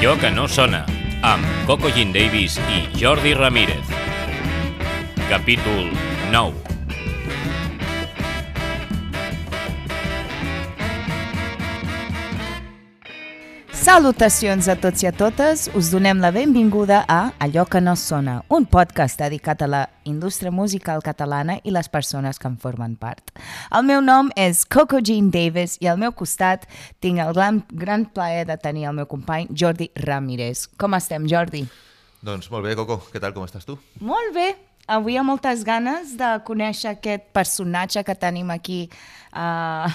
Allò que no sona, amb Coco Jean Davis i Jordi Ramírez. Capítol 9. Salutacions a tots i a totes, us donem la benvinguda a Allò que no sona, un podcast dedicat a la indústria musical catalana i les persones que en formen part. El meu nom és Coco Jean Davis i al meu costat tinc el gran, gran plaer de tenir el meu company Jordi Ramírez. Com estem, Jordi? Doncs molt bé, Coco. Què tal, com estàs tu? Molt bé. Avui ha moltes ganes de conèixer aquest personatge que tenim aquí uh,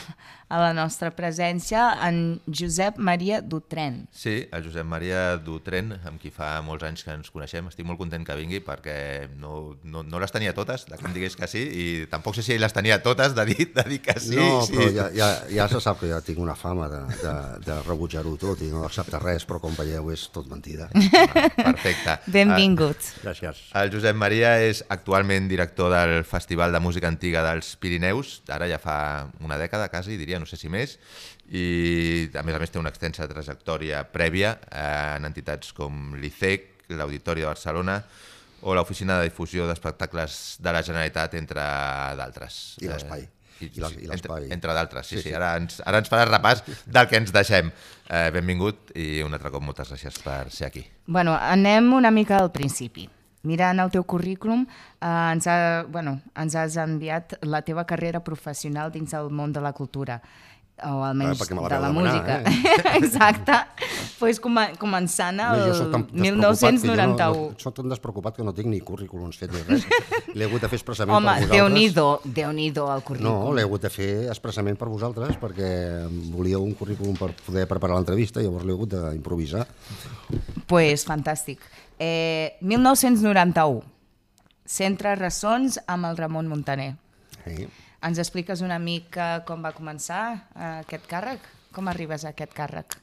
a la nostra presència, en Josep Maria Dutren. Sí, el Josep Maria Dutren, amb qui fa molts anys que ens coneixem. Estic molt content que vingui perquè no, no, no les tenia totes, de que em digués que sí, i tampoc sé si ell les tenia totes de dir, de dir que sí. No, sí. però ja, ja, ja se sap que ja tinc una fama de, de, de rebutjar-ho tot i no acceptar res, però com veieu és tot mentida. Perfecte. Benvingut. Gràcies. El Josep Maria és actualment director del Festival de Música Antiga dels Pirineus, ara ja fa una dècada quasi, diria, no sé si més, i a més a més té una extensa trajectòria prèvia eh, en entitats com l'ICEC, l'Auditori de Barcelona o l'Oficina de Difusió d'Espectacles de la Generalitat, entre d'altres. I l'Espai. Eh, I la- i l'Espai. Entre, entre d'altres, sí, sí, Sí, sí. sí. Ara, ens, ara ens faràs repàs del que ens deixem. Eh, benvingut i un altre cop moltes gràcies per ser aquí. Bueno, anem una mica al principi. Mirant el teu currículum, eh, ens, ha, bueno, ens has enviat la teva carrera professional dins el món de la cultura o almenys me la de la demanar, música. eh? Exacte. pues com, començant el No, jo soc tan despreocupat que jo 1991. No, no, soc tan despreocupat que no tinc ni currículums fet ni res. L'he hagut de fer expressament Home, per vosaltres. Déu-n'hi-do, Déu-n'hi-do el No, currículum. l'he hagut de fer expressament per vosaltres perquè volíeu un currículum per poder preparar l'entrevista i llavors l'he hagut d'improvisar. pues fantàstic. Eh, 1991. Centre Ressons amb el Ramon Montaner. Sí. Ens expliques una mica com va començar eh, aquest càrrec? Com arribes a aquest càrrec?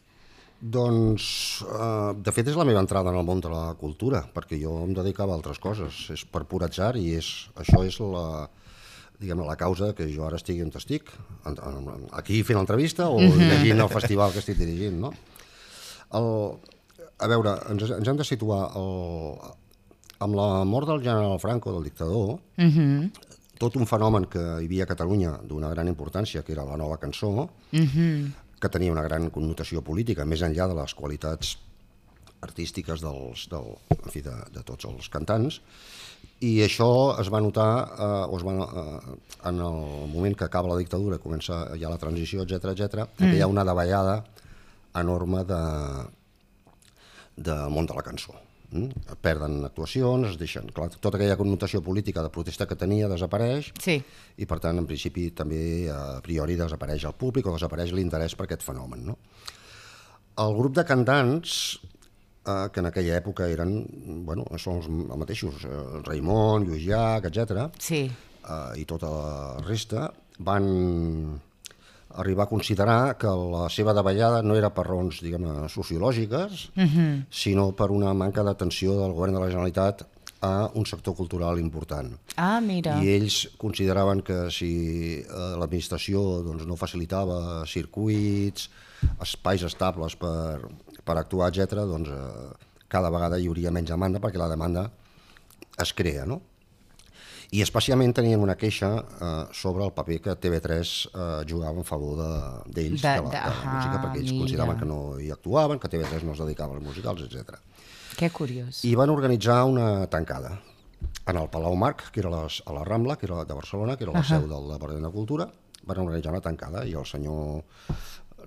Doncs, eh, de fet, és la meva entrada en el món de la cultura, perquè jo em dedicava a altres coses. És per pur atzar i és, això és la, diguem la causa que jo ara estigui on estic, aquí fent l'entrevista o llegint el festival que estic dirigint, no? El, a veure, ens, ens hem de situar el, amb la mort del general Franco, del dictador, Uh -huh. tot un fenomen que hi havia a Catalunya d'una gran importància, que era la nova cançó, Uh -huh. que tenia una gran connotació política, més enllà de les qualitats artístiques dels, del, en fi, de, de tots els cantants, i això es va notar eh, o es va, eh, en el moment que acaba la dictadura, comença ja la transició, etc etc, mm. que hi ha una davallada enorme de, del món de la cançó. Mm? Perden actuacions, es deixen... Clar, tota aquella connotació política de protesta que tenia desapareix Sí. i per tant en principi també a priori desapareix el públic o desapareix l'interès per aquest fenomen. No? El grup de cantants eh, que en aquella època eren, bueno, són els mateixos, eh, Raimon, Lluís Llach, etc. Sí. Eh, i tota la resta van arribar a considerar que la seva davallada no era per raons, diguem sociològiques, uh -huh. sinó per una manca d'atenció del govern de la Generalitat a un sector cultural important. Ah, mira. I ells consideraven que si eh, l'administració doncs, no facilitava circuits, espais estables per, per actuar, etc., doncs eh, cada vegada hi hauria menys demanda perquè la demanda es crea, no? I especialment tenien una queixa eh, sobre el paper que TV3 eh, jugava en favor de- d'ells, de, De- de, la, de de- la música, perquè ells mira. consideraven que no hi actuaven, que TV3 no es dedicava als musicals, etc. Que curiós. I van organitzar una tancada en el Palau Marc, que era les, a la Rambla, que era de Barcelona, que era la uh -huh. seu del Departament de Cultura, van organitzar una tancada i el senyor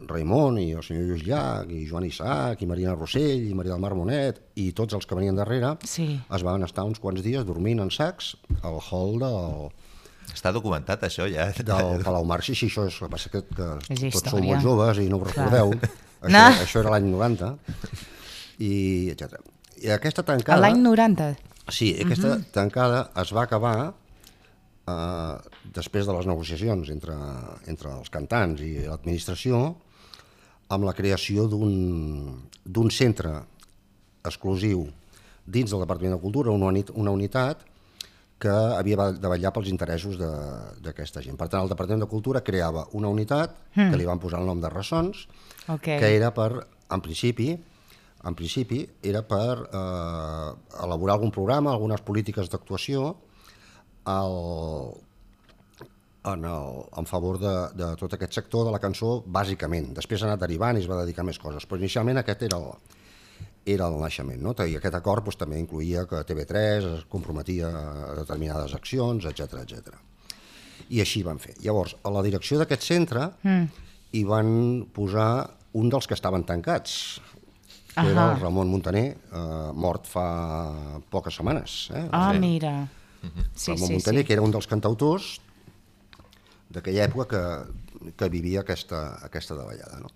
Raimon i el senyor Lluís Llach i Joan Isaac i Marina Rossell i Maria del Mar Monet i tots els que venien darrere Sí. es van estar uns quants dies dormint en sacs al hall del, Està documentat, això, ja. del Palau Marc. Sí, sí, això és, el que passa que, que És tots sou molt joves i no ho Clar. recordeu. Això, No. això era l'any 90 i etc. I aquesta A tancada... l'any 90. Sí, aquesta tancada es va acabar eh, després de les negociacions entre, entre els cantants i l'administració amb la creació d'un centre exclusiu dins del Departament de Cultura, una, unit, una unitat que havia de vetllar pels interessos de- d'aquesta gent. Per tant, el Departament de Cultura creava una unitat que li van posar el nom de Ressons, Ok. que era per, en principi, en principi, era per eh, elaborar algun programa, algunes polítiques d'actuació al, en, el, en favor de, de tot aquest sector de la cançó, bàsicament. Després ha anat derivant i es va dedicar a més coses, però inicialment aquest era el, era el naixement. No? I aquest acord doncs, també incluïa que TV3 es comprometia a determinades accions, etc etc. I així van fer. Llavors, a la direcció d'aquest centre mm. hi van posar un dels que estaven tancats, que Ahà. era el Ramon Montaner, eh, mort fa poques setmanes. Eh? Ah, Sí. mira. Sí, Ramon sí, Montaner, sí. que era un dels cantautors d'aquella època que, que vivia aquesta, aquesta davallada. No?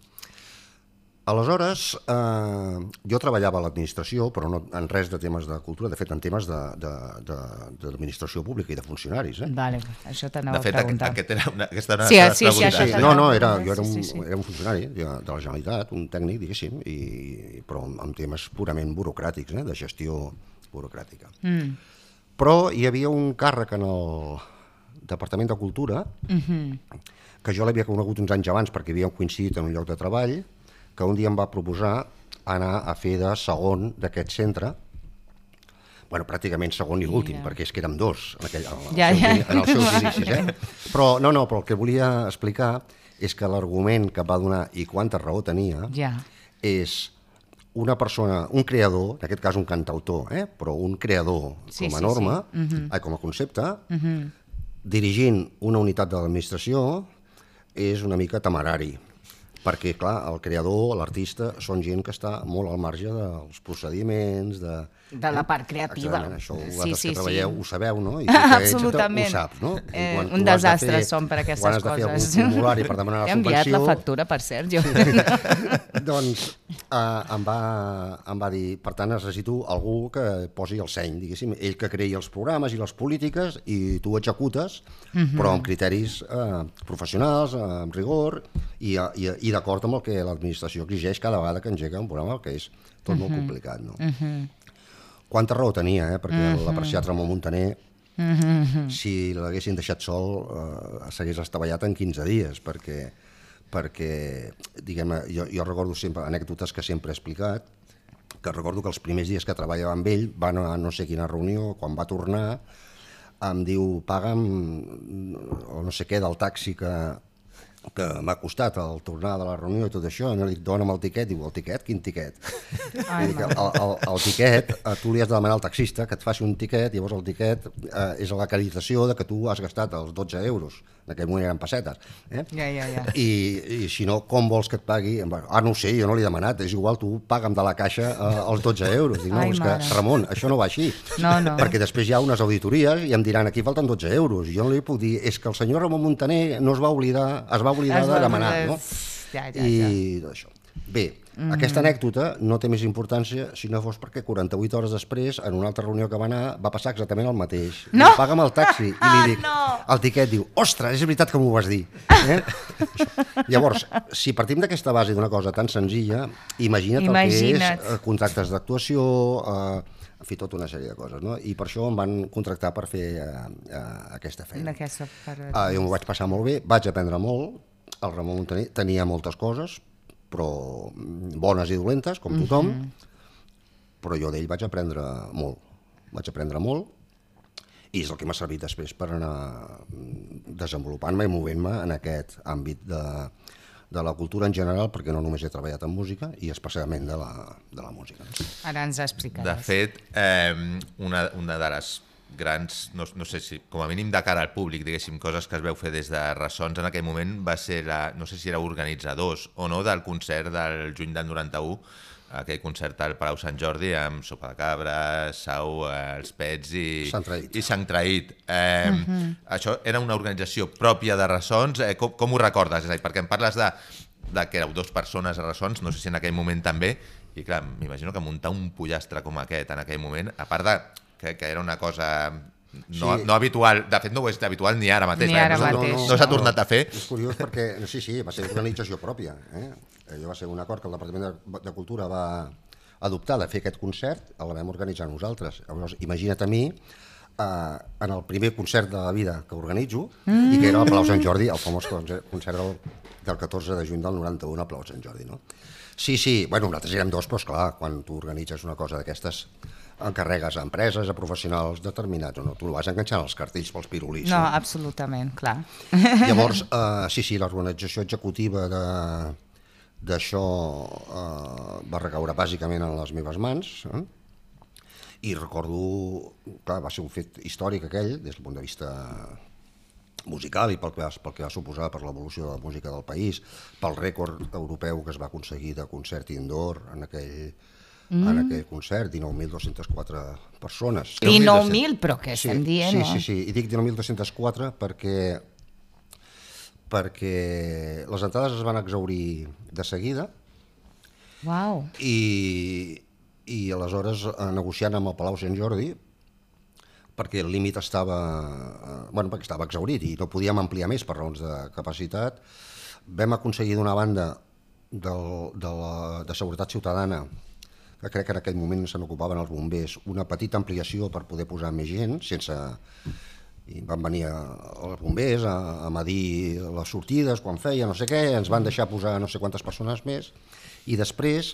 Aleshores, eh, jo treballava a l'administració, però no en res de temes de cultura, de fet, en temes de- de- de- d'administració pública i de funcionaris. Eh? Vale, això t'anava De fet, a aquest, preguntar. aquest era una, aquesta era una Sí, sí, sí, preguntes. això Sí, t'anava no, a no, era, preguntar, jo era un, sí, sí, sí. era un funcionari de, de la Generalitat, un tècnic, diguéssim, i, però amb temes purament burocràtics, eh, de gestió burocràtica. Mm. Però hi havia un càrrec en el Departament de Cultura, mm -hmm. que jo l'havia conegut uns anys abans perquè havíem coincidit en un lloc de treball, que un dia em va proposar anar a fer de segon d'aquest centre, bueno, pràcticament segon i l'últim, Mira. perquè és que érem dos en, aquell, en, el Ja, seu, ja. en els seus inicis. Eh? Però no, no, però el que volia explicar és que l'argument que va donar i quanta raó tenia Ja. és una persona, un creador, en aquest cas un cantautor, eh? però un creador Sí, com a sí, norma, sí. Mhm. ai, com a concepte, dirigint una unitat de l'administració és una mica temerari perquè, clar, el creador, l'artista, són gent que està molt al marge dels procediments, de... De la part creativa. Exactament, això Sí, vosaltres sí, que treballeu sí. ho sabeu, no? I tu que Absolutament. Ho saps, no? Eh, quan un has de desastre fer- som per aquestes quan has de fer coses. algun formulari per demanar He la enviat subvenció... la factura, per cert, jo. doncs eh, em, va, em va dir, per tant, necessito algú que posi el seny, diguéssim, ell que creï els programes i les polítiques i tu executes, però amb criteris eh, professionals, eh, amb rigor i, i, i d'acord amb el que l'administració exigeix cada vegada que engega un programa, que és tot molt complicat. No? Quanta raó tenia, eh? perquè l'apreciat Ramon Montaner si l'haguessin deixat sol eh, s'hagués estavellat en 15 dies perquè, perquè diguem, jo, jo recordo sempre anècdotes que sempre he explicat que recordo que els primers dies que treballava amb ell va anar a no sé quina reunió, quan va tornar em diu, paga'm o no sé què del taxi que, que m'ha costat al tornar de la reunió i tot això, i no li dic, dona'm el tiquet, diu, el tiquet? Quin tiquet? Ai, que el, el, el tiquet, eh, tu li has de demanar al taxista que et faci un tiquet, llavors el tiquet eh, és l'acreditació de que tu has gastat els 12 euros, en aquell moment eren pessetes, eh? Ja, ja, ja. I, I si no, com vols que et pagui? Bueno, ah, no sé, jo no l'he demanat, és igual, tu paga'm de la caixa eh, els 12 euros. Dic, no, Ai, és mare. que, Ramon, això no va així. No, no. Perquè després hi ha unes auditories i em diran, aquí falten 12 euros. I jo no li puc dir, és que el senyor Ramon Montaner no es va oblidar, es va oblidar Es de demanar, no? ja, ja, I ja. tot això. Bé, mm. aquesta anècdota no té més importància si no fos perquè 48 hores després, en una altra reunió que va anar, va passar exactament el mateix. No! Paga'm el taxi. I li dic, No! el tiquet diu, ostres, és veritat que m'ho vas dir. Eh? Llavors, si partim d'aquesta base d'una cosa tan senzilla, imagina't, el Imagina't. que és eh, contractes d'actuació, eh, en fi, tota una sèrie de coses, no? I per això em van contractar per fer eh, eh, aquesta feina. Aquesta part... Uh, jo m'ho vaig passar molt bé, vaig aprendre molt, el Ramon Montaner tenia moltes coses, però bones i dolentes, com tothom, però jo d'ell vaig aprendre molt. Vaig aprendre molt, i és el que m'ha servit després per anar mm, desenvolupant-me i movent-me en aquest àmbit de, de la cultura en general, perquè no només he treballat en música, i especialment de la, de la música. Ara ens De explicaràs. fet, eh, una, una de les grans, no, no sé si, com a mínim de cara al públic, diguéssim, coses que es veu fer des de Ressons en aquell moment, va ser, la, no sé si era organitzadors o no, del concert del juny del 91, aquell concert al Palau Sant Jordi amb Sopa de Cabra, Sau, eh, els Pets i, Sant Traït. i Sant Traït. Eh, Això era una organització pròpia de Ressons. Eh, com, com ho recordes? És a dir, perquè em parles de, de que éreu dues persones a Ressons, no sé si en aquell moment també, i clar, m'imagino que muntar un pollastre com aquest en aquell moment, a part de que, que era una cosa no, Sí. no habitual, de fet no ho és habitual ni ara mateix, Ni perquè ara no, s'ha- mateix, no s'ha no. tornat a fer. És curiós perquè, sí, sí, va ser organització pròpia. Eh? Allò va ser un acord que el Departament de, Cultura va adoptar de fer aquest concert, el vam organitzar nosaltres. Llavors, imagina't a mi eh, en el primer concert de la vida que organitzo, mm. i que era al Palau Sant Jordi, el famós concert concert del, del 14 de juny del 91 al Palau Sant Jordi. No? Sí, sí, bueno, nosaltres érem dos, però esclar, quan tu organitzes una cosa d'aquestes, encarregues a empreses, a professionals determinats, o no, tu no vas enganxant els cartells pels pirulís. No, absolutament, clar. Llavors, eh, sí, sí, l'organització executiva de d'això eh, va recaure bàsicament en les meves mans, eh? i recordo, clar, va ser un fet històric aquell, des del punt de vista musical i pel que, pel que va suposar per l'evolució de la música del país, pel rècord europeu que es va aconseguir de concert indoor en aquell, mm. en aquell concert, 19.204 persones. 19.000, però què Sí, estem dient, sí, sí, sí, i dic 19.204 perquè perquè les entrades es van exaurir de seguida Uau. i, i aleshores eh, negociant amb el Palau Sant Jordi perquè el límit estava, eh, bueno, perquè estava exaurit i no podíem ampliar més per raons de capacitat, vam aconseguir d'una banda del, de, la, de Seguretat Ciutadana que crec que en aquell moment se n'ocupaven els bombers, una petita ampliació per poder posar més gent, sense... I van venir a, els bombers a, a medir les sortides, quan feia, no sé què, ens van deixar posar no sé quantes persones més, i després,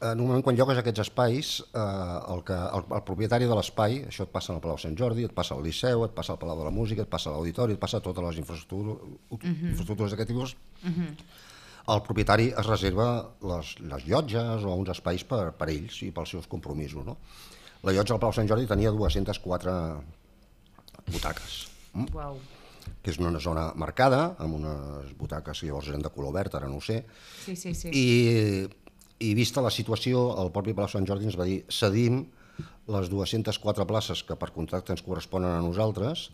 en un moment quan llogues aquests espais, eh, el, que, el, el propietari de l'espai, això et passa al Palau Sant Jordi, et passa al Liceu, et passa al Palau de la Música, et passa a l'Auditori, et passa a totes les infraestructures, uh -huh. infraestructures d'aquest tipus, uh -huh. El propietari es reserva les, les llotges o uns espais per, per ells i pels seus compromisos. No? La llotja del Palau Sant Jordi tenia 204 butaques Uau. que és una zona marcada, amb unes butaques que llavors eren de color verd, ara no ho sé, Sí, sí, sí. i, i vista la situació, el propi Palau Sant Jordi ens va dir cedim les 204 places que per contracte ens corresponen a nosaltres,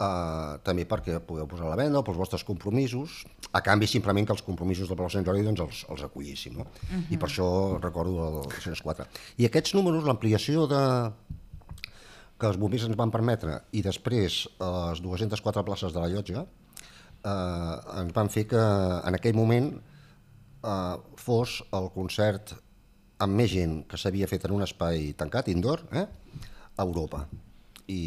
eh, també perquè podeu posar la venda o pels vostres compromisos, a canvi simplement que els compromisos del Palau Sant Jordi doncs, els, els acollíssim. No? Uh -huh. I per això recordo el 204. I aquests números, l'ampliació de, que els bombers ens van permetre i després eh, les 204 places de la llotja eh, ens van fer que en aquell moment eh, fos el concert amb més gent que s'havia fet en un espai tancat, indoor, eh, a Europa. I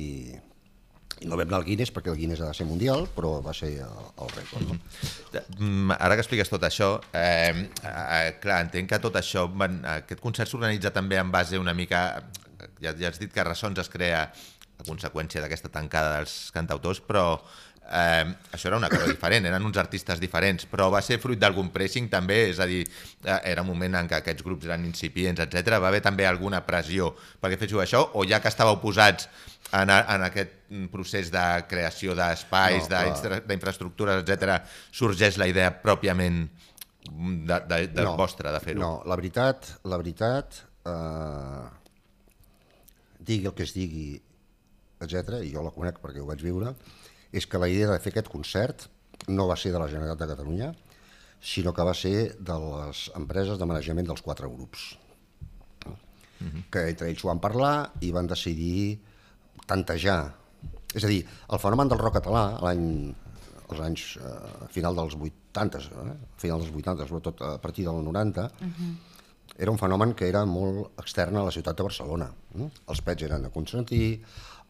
no vam anar al Guinness perquè el Guinness ha de ser mundial, però va ser el, rècord. No? Mm, Ara que expliques tot això, eh, eh, clar, entenc que tot això, van, aquest concert s'organitza també en base una mica... Ja, ja has dit que Ressons es crea a conseqüència d'aquesta tancada dels cantautors, però eh, això era una cosa diferent, eren uns artistes diferents, però va ser fruit d'algun pressing també, és a dir, eh, era un moment en què aquests grups eren incipients, etc. Va haver també alguna pressió perquè féssiu això, o ja que estàveu posats en, en aquest procés de creació d'espais, No, d'infraestructures, etc., sorgeix la idea pròpiament de, de, de no, vostra de fer-ho? No, la veritat, la veritat, eh, digui el que es digui, etc i jo la conec perquè ho vaig viure, és que la idea de fer aquest concert no va ser de la Generalitat de Catalunya, sinó que va ser de les empreses de manejament dels quatre grups, que entre ells ho van parlar i van decidir tantejar. És a dir, el fenomen del rock català, l'any als anys eh, final dels 80, eh, final dels 80, sobretot a partir del 90, era un fenomen que era molt extern a la ciutat de Barcelona. Eh? Els Pets eren de Constantí,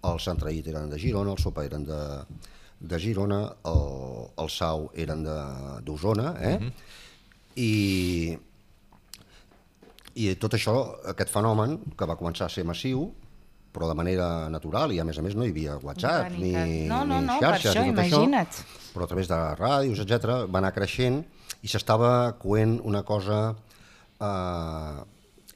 els Centraït eren de Girona, el Sopa eren de, de Girona, el, el Sau eren de- d'Osona, eh? I, i tot això, aquest fenomen, que va començar a ser massiu, però de manera natural, i a més a més no hi havia WhatsApp, ni. No, no, ni no, per xarxes, això, ni tot imagina't. això, però a través de ràdios, etc va anar creixent i s'estava coent una cosa eh,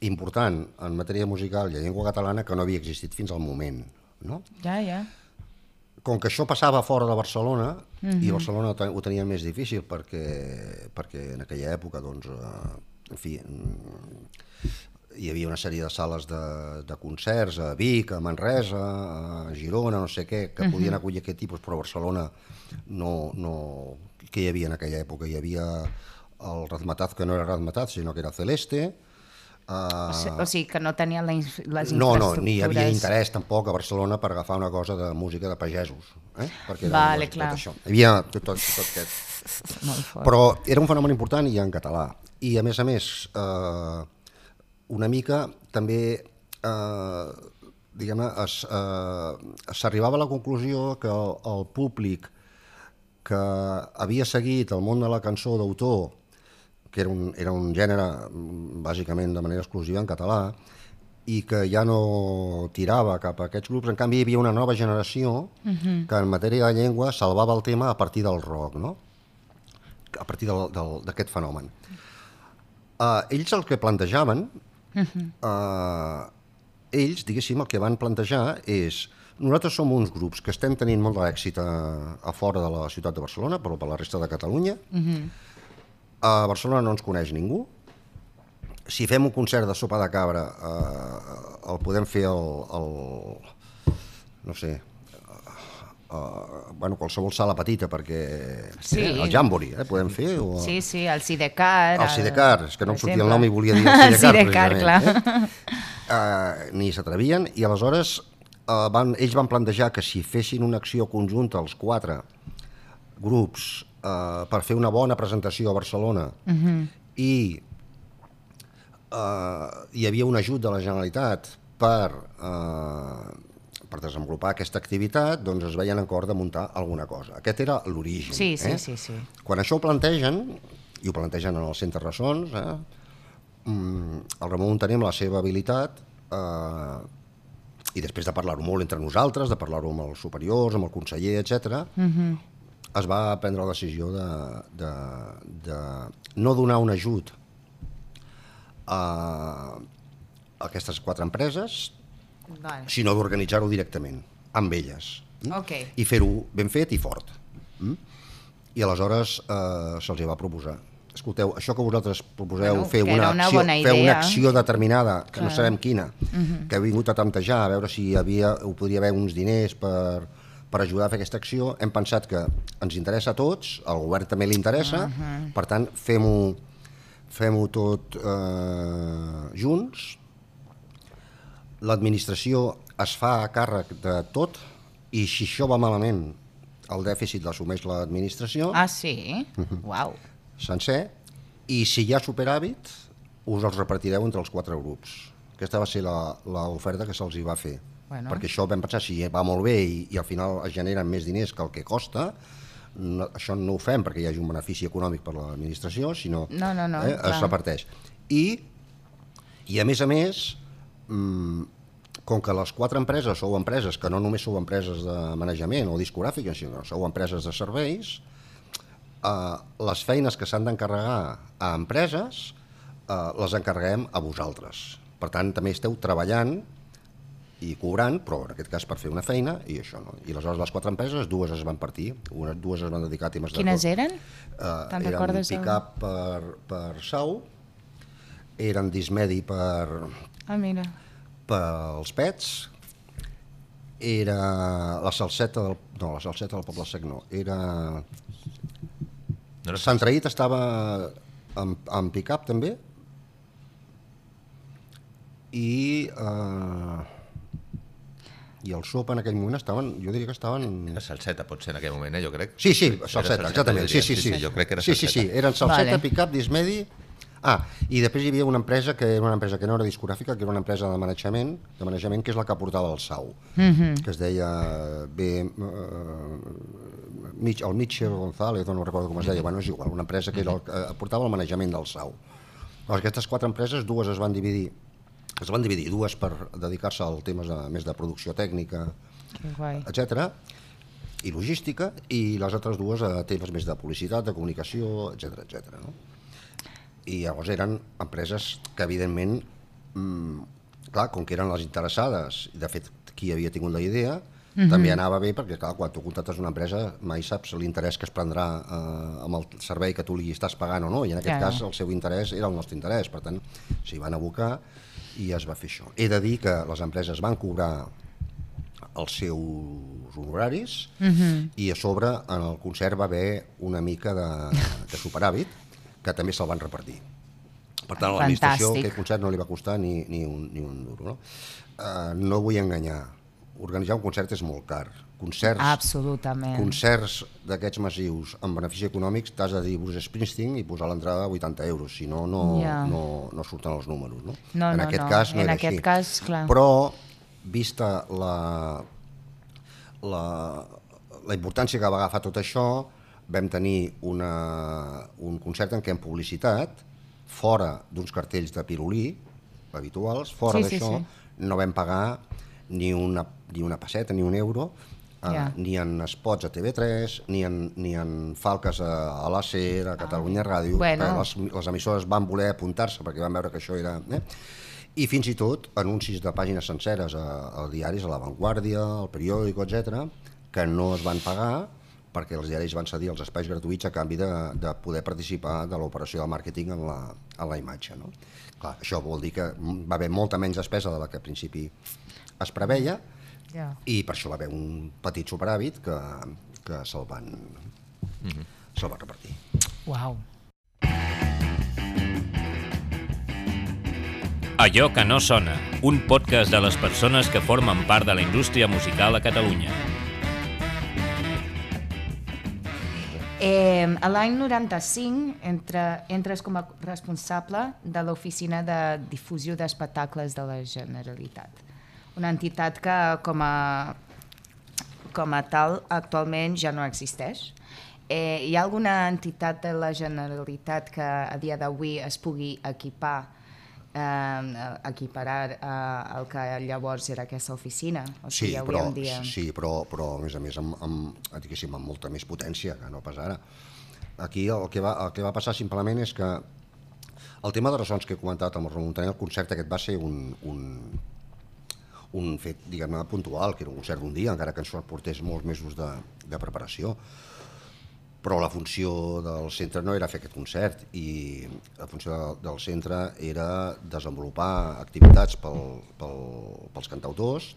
important en matèria musical i llengua catalana que no havia existit fins al moment. No? Ja, ja. com que això passava fora de Barcelona, mm -hmm. i Barcelona ho te- ho tenia més difícil perquè, perquè en aquella època, doncs, eh, en fi, hi havia una sèrie de sales de, de concerts a Vic, a Manresa, a Girona, no sé què, que podien acollir aquest tipus, però a Barcelona no, no... Què hi havia en aquella època? Hi havia el Razmataz, que no era Razmataz, sinó que era Celeste, O, si, uh, o sigui, que no tenia la, ins- les no, no, infraestructures. ni hi havia interès tampoc a Barcelona per agafar una cosa de música de pagesos, eh? perquè era Vale, tot, clar. això. Hi havia tot, tot, tot aquest... Però era un fenomen important i en català. I a més a més, eh, una mica també, eh, diguem-ne, eh, s'arribava a la conclusió que el, el públic que havia seguit el món de la cançó d'autor, que era un, era un gènere bàsicament de manera exclusiva en català, i que ja no tirava cap a aquests grups. En canvi, hi havia una nova generació que en matèria de llengua salvava el tema a partir del rock, no? a partir d'aquest fenomen. Uh, ells el que plantejaven, uh, ells, diguéssim, el que van plantejar és nosaltres som uns grups que estem tenint molt d'èxit a, a fora de la ciutat de Barcelona, però per la resta de Catalunya. A Barcelona no ens coneix ningú. Si fem un concert de sopa de cabra, eh, el podem fer al, al no sé, uh, bueno, qualsevol sala petita perquè Sí. eh, el Jamboree, eh, podem fer o Sí, sí, el Sidecar. el Sidecar, és que no em sortia el nom i volia dir el El Sidecar, Sidecar, clar. Eh? Uh, ni s'atrevien i aleshores uh, van, ells van plantejar que si fessin una acció conjunta els quatre grups uh, per fer una bona presentació a Barcelona uh -huh. i uh, hi havia un ajut de la Generalitat per, uh, per desenvolupar aquesta activitat, doncs es veien en cor de muntar alguna cosa. Aquest era l'origen. Sí, sí, eh? sí, sí. Quan això ho plantegen, i ho plantegen en el Centre Ressons, eh, mm, el Ramon Montaner amb la seva habilitat, eh, i després de parlar-ho molt entre nosaltres, de parlar-ho amb els superiors, amb el conseller, etc, es va prendre la decisió de, de, de no donar un ajut a aquestes quatre empreses, Vale. sinó d'organitzar-ho directament, amb elles. mm? Ok. I fer-ho ben fet i fort. Mm? I aleshores eh, se'ls va proposar. Escolteu, això que vosaltres proposeu Bueno, fer, una una acció, fer una acció determinada, que no Clar. sabem quina, que heu vingut a tantejar, a veure si hi havia, ho podria haver uns diners per, per ajudar a fer aquesta acció, hem pensat que ens interessa a tots, al govern també li interessa, per tant, fem-ho fem tot eh, junts, l'administració es fa a càrrec de tot i si això va malament el dèficit l'assumeix l'administració Ah, sí? Uau. sencer i si hi ha superàvit us els repartireu entre els quatre grups. Aquesta va ser l'oferta que se'ls va fer. Bueno. Perquè això vam pensar, si va molt bé i, i al final es generen més diners que el que costa, no, això no ho fem perquè hi hagi un benefici econòmic per l'administració, sinó No, no, no, eh, clar. es reparteix. I, I a més a més, mm, com que les quatre empreses sou empreses que no només sou empreses de manejament o discogràfiques, sinó que sou empreses de serveis, eh, les feines que s'han d'encarregar a empreses eh, les encarreguem a vosaltres. Per tant, també esteu treballant i cobrant, però en aquest cas per fer una feina, i això no. I aleshores les quatre empreses, dues es van partir, unes, dues es van dedicar a temes Quines de... eren? Uh, Te'n eren el- pick-up per, per Sau, eren Dismedi per, Ah, mira. Pels pets, era la salseta del... No, la salseta del Poble Sec no, era... No Sant Traït estava amb, amb pick-up també i eh, i el sopa en aquell moment estaven, jo diria que estaven... Era salseta, pot ser, en aquell moment, eh, jo crec. Sí, sí, Era salseta, exactament, sí, sí, sí. Jo crec que era sí, sí, salseta. sí, eren salseta, Vale. pick-up, dismedi... Ah, i després hi havia una empresa que era una empresa que no era discogràfica, que era una empresa de manejament, de manejament que és la que portava el SAU, que es deia B, eh, Mich, el Mitchell González, no recordo com es deia, bueno, és igual, una empresa que era el, que portava el manejament del SAU. Llavors, aquestes quatre empreses, dues es van dividir es van dividir, dues per dedicar-se al temes de, més de producció tècnica, etc i logística, i les altres dues a temes més de publicitat, de comunicació, etc etc. no? I llavors eren empreses que, evidentment, mm, clar, com que eren les interessades, i de fet qui havia tingut la idea, també anava bé perquè, clar, quan tu contractes una empresa mai saps l'interès que es prendrà eh, amb el servei que tu li estàs pagant o no, i en aquest Clar. cas el seu interès era el nostre interès, per tant, s'hi van abocar i es va fer això. He de dir que les empreses van cobrar els seus honoraris i a sobre en el concert va haver una mica de, de superàvit que també se'l van repartir. Per tant, a l'administració aquest concert no li va costar ni, ni, un, ni un duro. No? Uh, no vull enganyar, organitzar un concert és molt car. Concerts, Absolutament. concerts d'aquests massius amb benefici econòmics t'has de dir Bruce Springsteen i posar l'entrada a 80 euros, si no, no, Ja. no, no surten els números. No? No, en no, aquest no. cas no En era aquest així. cas, clar. Però, vista la, la, la importància que va agafar tot això, vam tenir una, un concert en què en publicitat, fora d'uns cartells de pirulí habituals, fora Sí, sí, d'això, sí. no vam pagar ni una, ni una passeta, ni un euro, eh, Ja. ni en spots a TV3, ni en, ni en falques a, a l'ACER, a Catalunya Ràdio, Ah. Bueno. que les, les emissores van voler apuntar-se perquè van veure que això era... Eh? I fins i tot anuncis de pàgines senceres a, a diaris, a La Vanguardia, al periòdico, etc, que no es van pagar perquè els diaris van cedir els espais gratuïts a canvi de, de poder participar de l'operació de màrqueting en la, en la imatge. No? Clar, això vol dir que va haver molta menys despesa de la que al principi es preveia Ja. i per això va haver un petit superàvit que, que se'l van, mm -hmm. se van repartir. Uau. Allò que no sona, un podcast de les persones que formen part de la indústria musical a Catalunya. Eh, l'any 95 entre, entres com a responsable de l'Oficina de Difusió d'Espectacles de la Generalitat. Una entitat que com a, com a tal actualment ja no existeix. Eh, hi ha alguna entitat de la Generalitat que a dia d'avui es pugui equipar eh, equiparar eh, el que llavors era aquesta oficina? O Sí, sigui, avui però, en dia... sí però, però a més a més amb, amb, diguéssim, amb molta més potència que no pas ara. Aquí el que, va, el que va passar simplement és que el tema de ressons que he comentat amb el Ramon Montaner, el concert aquest va ser un, un, un fet, diguem-ne, puntual, que era un concert d'un dia, encara que ens portés molts mesos de, de preparació. Però la funció del centre no era fer aquest concert i la funció del, centre era desenvolupar activitats pel, pel, pels cantautors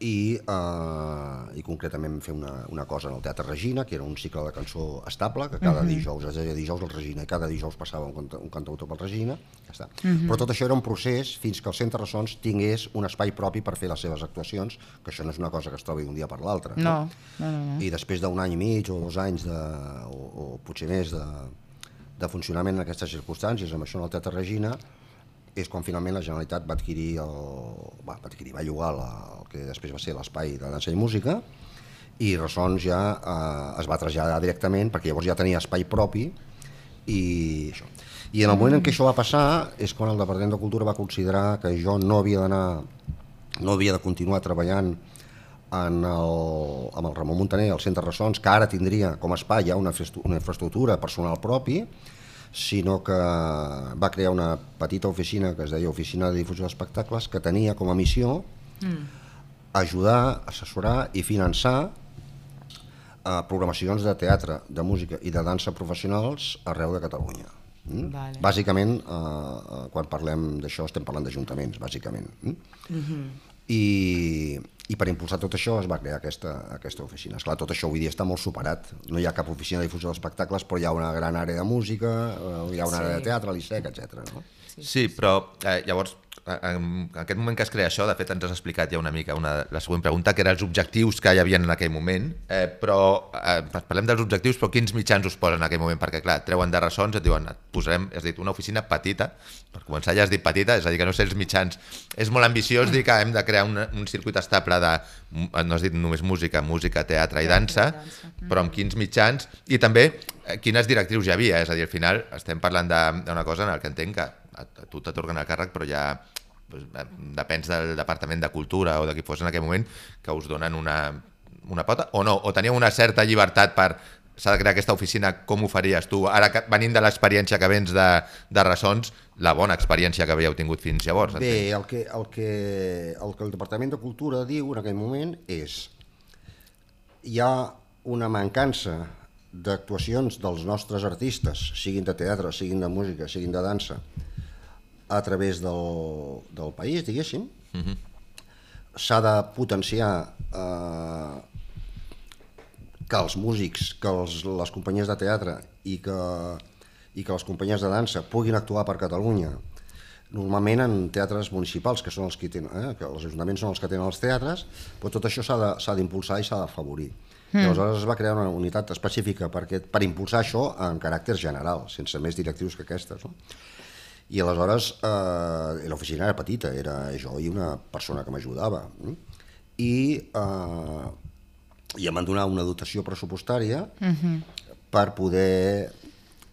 i, eh, i concretament fer una, una cosa en el Teatre Regina, que era un cicle de cançó estable, que cada uh -huh. dijous, es deia dijous al Regina, i cada dijous passava un, canta- un cantautor pel Regina, ja està. Uh -huh. Però tot això era un procés fins que el Centre Ressons tingués un espai propi per fer les seves actuacions, que això no és una cosa que es trobi d'un dia per l'altre. No, no, no, no. I després d'un any i mig o dos anys, de, o, o potser més, de, de funcionament en aquestes circumstàncies, amb això en el Teatre Regina, és quan finalment la Generalitat va adquirir, el, va, va, adquirir, va llogar la, el que després va ser l'espai de dansa i música i Ressons ja eh, es va traslladar directament perquè llavors ja tenia espai propi i això. I en el moment en què això va passar és quan el Departament de Cultura va considerar que jo no havia d'anar no havia de continuar treballant en el, amb el Ramon Montaner, al Centre Ressons, que ara tindria com a espai ja una, una infraestructura personal propi, sinó que va crear una petita oficina que es deia Oficina de Difusió d'Espectacles, que tenia com a missió ajudar, assessorar i finançar eh, programacions de teatre, de música i de dansa professionals arreu de Catalunya. Mm? Vale. Bàsicament, eh, eh, quan parlem d'això estem parlant d'ajuntaments, bàsicament. Mm? I, i per impulsar tot això es va crear aquesta, aquesta oficina. Esclar, tot això avui dia està molt superat. No hi ha cap oficina de difusió d'espectacles, però hi ha una gran àrea de música, eh, hi ha una Sí. àrea de teatre, l'ISEC, etc. No? Sí, però eh, llavors, en aquest moment que es crea això, de fet ens has explicat ja una mica una, la següent pregunta, que eren els objectius que hi havia en aquell moment, eh, però eh, parlem dels objectius, però quins mitjans us posen en aquell moment? Perquè clar, treuen de ressons, et diuen, et posarem, has dit, una oficina petita, per començar ja has dit petita, és a dir, que no sé els mitjans, és molt ambiciós dir que hem de crear un, un circuit estable de, no has dit només música, música, teatre i dansa, però amb quins mitjans, i també eh, quines directrius hi havia, és a dir, al final estem parlant d'una cosa en el que entenc que a, a tu t'atorguen el càrrec, però ja eh, depens del Departament de Cultura o de qui fos en aquell moment, que us donen una, una pota, o no, o teníeu una certa llibertat per s'ha de crear aquesta oficina, com ho faries tu? Ara, que, venint de l'experiència que vens de, de ressons, la bona experiència que havíeu tingut fins llavors. Bé, el que, el, que, el que el Departament de Cultura diu en aquell moment és hi ha una mancança d'actuacions dels nostres artistes, siguin de teatre, siguin de música, siguin de dansa, a través del, del país, diguéssim. S'ha de potenciar eh, que els músics, que els, les companyies de teatre i que, i que les companyies de dansa puguin actuar per Catalunya normalment en teatres municipals, que són els que tenen, eh, que els ajuntaments són els que tenen els teatres, però tot això s'ha d'impulsar i s'ha d'afavorir. Mm. I aleshores es va crear una unitat específica per, aquest, per impulsar això en caràcter general, sense més directius que aquestes. No? I aleshores eh, l'oficina era petita, era jo i una persona que m'ajudava. mm? I eh, i em van donar una dotació pressupostària uh -huh. per poder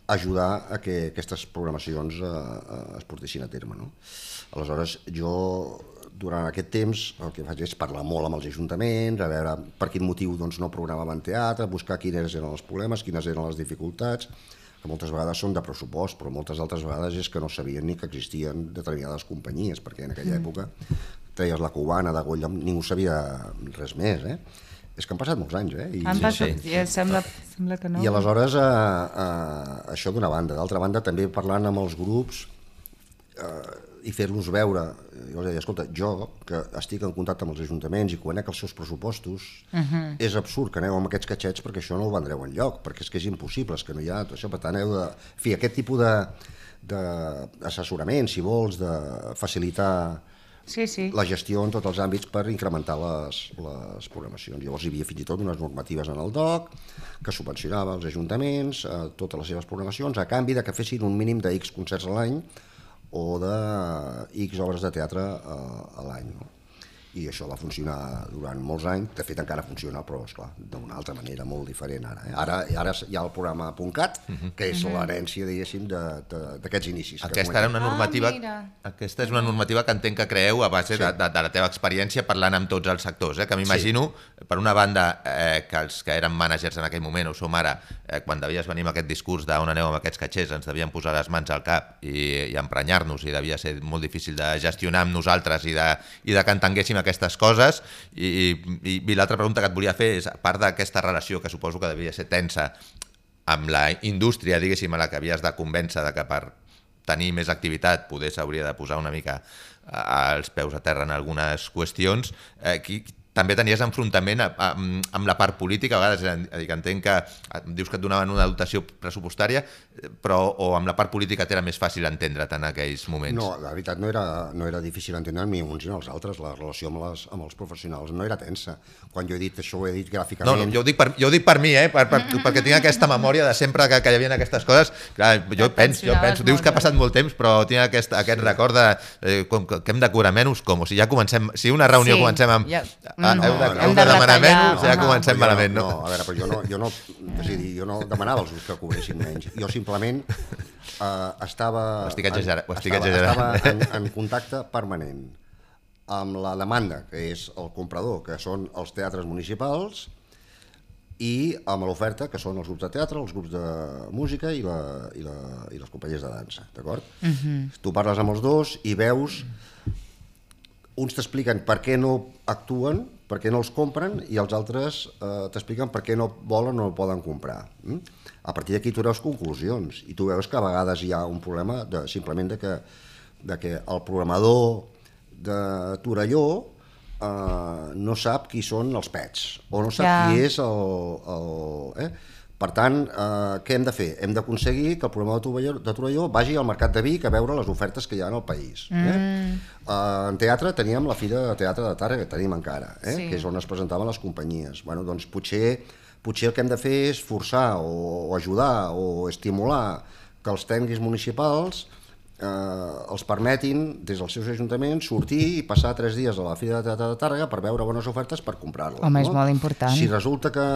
ajudar a que aquestes programacions eh, eh, es portessin a terme. No? Aleshores, jo durant aquest temps el que faig és parlar molt amb els ajuntaments, a veure per quin motiu doncs, no programaven teatre, buscar quines eren els problemes, quines eren les dificultats, que moltes vegades són de pressupost, però moltes altres vegades és que no sabien ni que existien determinades companyies, perquè en aquella mm. època treies la cubana de Goya, ningú sabia res més, eh? És que han passat molts anys, eh? I, han passat, sí. ja sembla, sembla que no. I aleshores, eh, eh, això d'una banda. D'altra banda, també parlant amb els grups eh, i fer-los veure, jo els deia, escolta, jo, que estic en contacte amb els ajuntaments i conec els seus pressupostos, uh -huh. és absurd que aneu amb aquests catxets perquè això no ho vendreu en lloc, perquè és que és impossible, és que no hi ha tot això, per tant, heu de... En fi, aquest tipus d'assessorament, si vols, de facilitar sí, sí. la gestió en tots els àmbits per incrementar les, les programacions. Llavors hi havia fins i tot unes normatives en el DOC que subvencionava els ajuntaments eh, totes les seves programacions a canvi de que fessin un mínim de X concerts a l'any o de X obres de teatre eh, a l'any. No? I això va funcionar durant molts anys, de fet encara funciona, però esclar, d'una altra manera molt diferent ara. Eh? Ara, ara hi ha el programa .cat, uh mhm. -huh. que és uh mhm. -huh. l'herència, diguéssim, d'aquests inicis. Aquesta era una normativa, ah, aquesta és una normativa que entenc que creeu a base sí. de, de, de la teva experiència parlant amb tots els sectors, eh? que m'imagino, sí. per una banda, eh, que els que eren mànagers en aquell moment, ho som ara, eh, quan devies venir amb aquest discurs d'on aneu amb aquests catxers, ens devien posar les mans al cap i, i emprenyar-nos, i devia ser molt difícil de gestionar amb nosaltres i de, i de que entenguéssim aquestes coses i, i, i l'altra pregunta que et volia fer és, a part d'aquesta relació que suposo que devia ser tensa amb la indústria, diguéssim, a la que havies de convèncer de que per tenir més activitat poder s'hauria de posar una mica als peus a terra en algunes qüestions, eh, qui, també tenies enfrontament a, a, amb la part política, a vegades, a dir, que entenc que dius que et donaven una dotació pressupostària, però o amb la part política t'era més fàcil entendre't en aquells moments? No, la veritat no era, no era difícil entendre ni uns ni els altres, la relació amb, les, amb els professionals no era tensa. Quan jo he dit això ho he dit gràficament... No, no jo, ho dic per, jo ho dic per mi, eh? per, per, perquè tinc aquesta memòria de sempre que, que hi havia aquestes coses. Clar, jo penso, jo penso, dius que ha passat molt temps, però tinc aquest, aquest record de eh, com, que hem de curar menys, com si ja comencem, si una reunió sí, comencem amb... Ja, ah, no, heu de, heu de, de demanar menys, ja no, comencem jo, malament, no? No, a veure, però jo no, jo no, és a dir, jo no demanava els grups que cobressin menys. Jo simplement eh, estava... Ho estic exagerant. Ho estic exagerant. Estava en, en contacte permanent amb la demanda, que és el comprador, que són els teatres municipals, i amb l'oferta, que són els grups de teatre, els grups de música i, la, i, la, i les companyies de dansa, d'acord? Uh mhm. -huh. Tu parles amb els dos i veus uns t'expliquen per què no actuen, per què no els compren, i els altres eh, t'expliquen per què no volen o no poden comprar. Mm? A partir d'aquí tu veus conclusions, i tu veus que a vegades hi ha un problema de, simplement de que, de que el programador de Torelló eh, no sap qui són els pets, o no sap ja. qui és el... el eh? Per tant, eh, què hem de fer? Hem d'aconseguir que el programa de Torelló, de Torelló vagi al mercat de Vic a veure les ofertes que hi ha en el país. Eh? Mm. Eh? Eh, en teatre teníem la Fira de Teatre de Tàrrega, que tenim encara, eh? sí. que és on es presentaven les companyies. Bueno, doncs potser, potser el que hem de fer és forçar o, o ajudar o estimular que els tècnics municipals eh, els permetin, des dels seus ajuntaments, sortir i passar tres dies a la Fira de Teatre de Tàrrega per veure bones ofertes per comprar-les. Home, no? és molt important. Si resulta que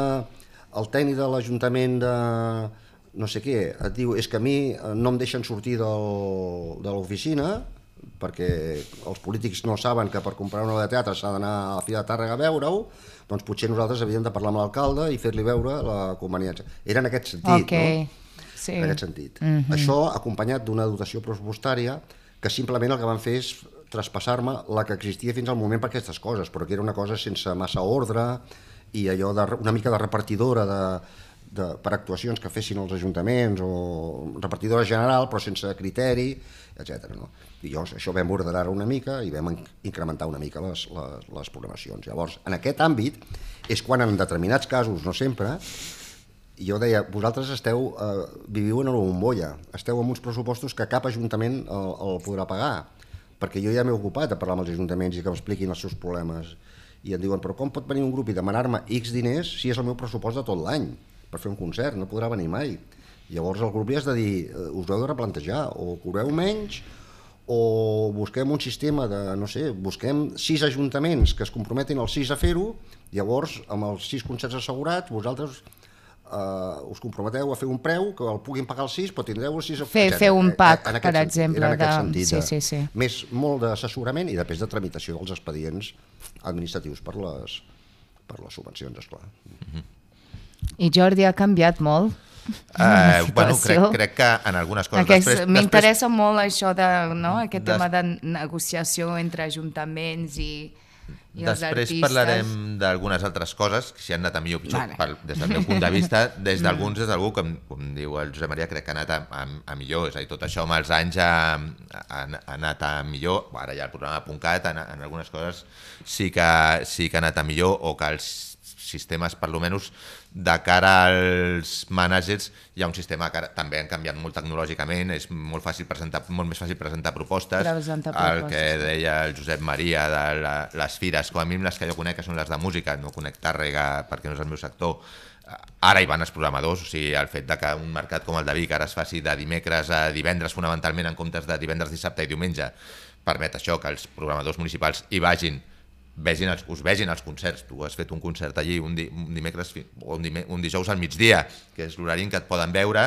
el tècnic de l'Ajuntament de no sé què, et diu és que a mi eh, no em deixen sortir del, de l'oficina perquè els polítics no saben que per comprar una obra de teatre s'ha d'anar a la Fira de Tàrrega a veure-ho, doncs potser nosaltres havíem de parlar amb l'alcalde i fer-li veure la conveniència. Era en aquest sentit, okay. no? Sí. En aquest sentit. Mm -hmm. Això acompanyat d'una dotació pressupostària que simplement el que van fer és traspassar-me la que existia fins al moment per aquestes coses, però que era una cosa sense massa ordre, i allò de, una mica de repartidora de, de, per actuacions que fessin els ajuntaments o repartidora general però sense criteri, etc. No? I llavors això vam ordenar una mica i vam incrementar una mica les, les, les programacions. Llavors, en aquest àmbit és quan en determinats casos, no sempre, jo deia, vosaltres esteu, eh, viviu en una bombolla, esteu amb uns pressupostos que cap ajuntament el, el podrà pagar, perquè jo ja m'he ocupat de parlar amb els ajuntaments i que m'expliquin els seus problemes. I em diuen, però com pot venir un grup i demanar-me X diners si és el meu pressupost de tot l'any? Per fer un concert, no podrà venir mai. Llavors el grup li has de dir, eh, us heu de replantejar, o cobreu menys o busquem un sistema de, no sé, busquem sis ajuntaments que es comprometin els sis a fer-ho, llavors amb els sis concerts assegurats vosaltres eh, us comprometeu a fer un preu que el puguin pagar els sis, però tindreu els sis... Fer- etcètera. fer un Eh, pack, en aquest per exemple, era en aquest de- sentit, sí, sí, sí. Més molt d'assessorament i després de tramitació dels expedients administratius per les, per les subvencions, esclar. I Jordi ha canviat molt. Eh, bueno, crec, crec que en algunes coses... Aquest, després, M'interessa molt això de, no, aquest Des- tema de negociació entre ajuntaments i, i Després artistes. parlarem d'algunes altres coses, si han anat a millor o pitjor, Vale. vale. des del meu punt de vista, des d'alguns, des d'algú, com, com diu el Josep Maria, crec que ha anat a, a, a millor, és a dir, tot això amb els anys ha, ha, ha anat a millor, ara ja el programa .cat, en, en algunes coses sí que, sí que ha anat a millor, o que els sistemes, per lo menys, de cara als managers, hi ha un sistema que també han canviat molt tecnològicament, és molt fàcil presentar, molt més fàcil presentar propostes, Presentar el propostes, que sí. deia el Josep Maria de la, les fires, com a mínim les que jo conec que són les de música, no conec Tàrrega perquè no és el meu sector, ara hi van els programadors, o sigui, el fet de que un mercat com el de Vic ara es faci de dimecres a divendres fonamentalment en comptes de divendres, dissabte i diumenge, permet això, que els programadors municipals hi vagin vegin els, us vegin els concerts. Tu has fet un concert allí un, di, un dimecres o un, dime, un dijous al migdia, que és l'horari en què et poden veure,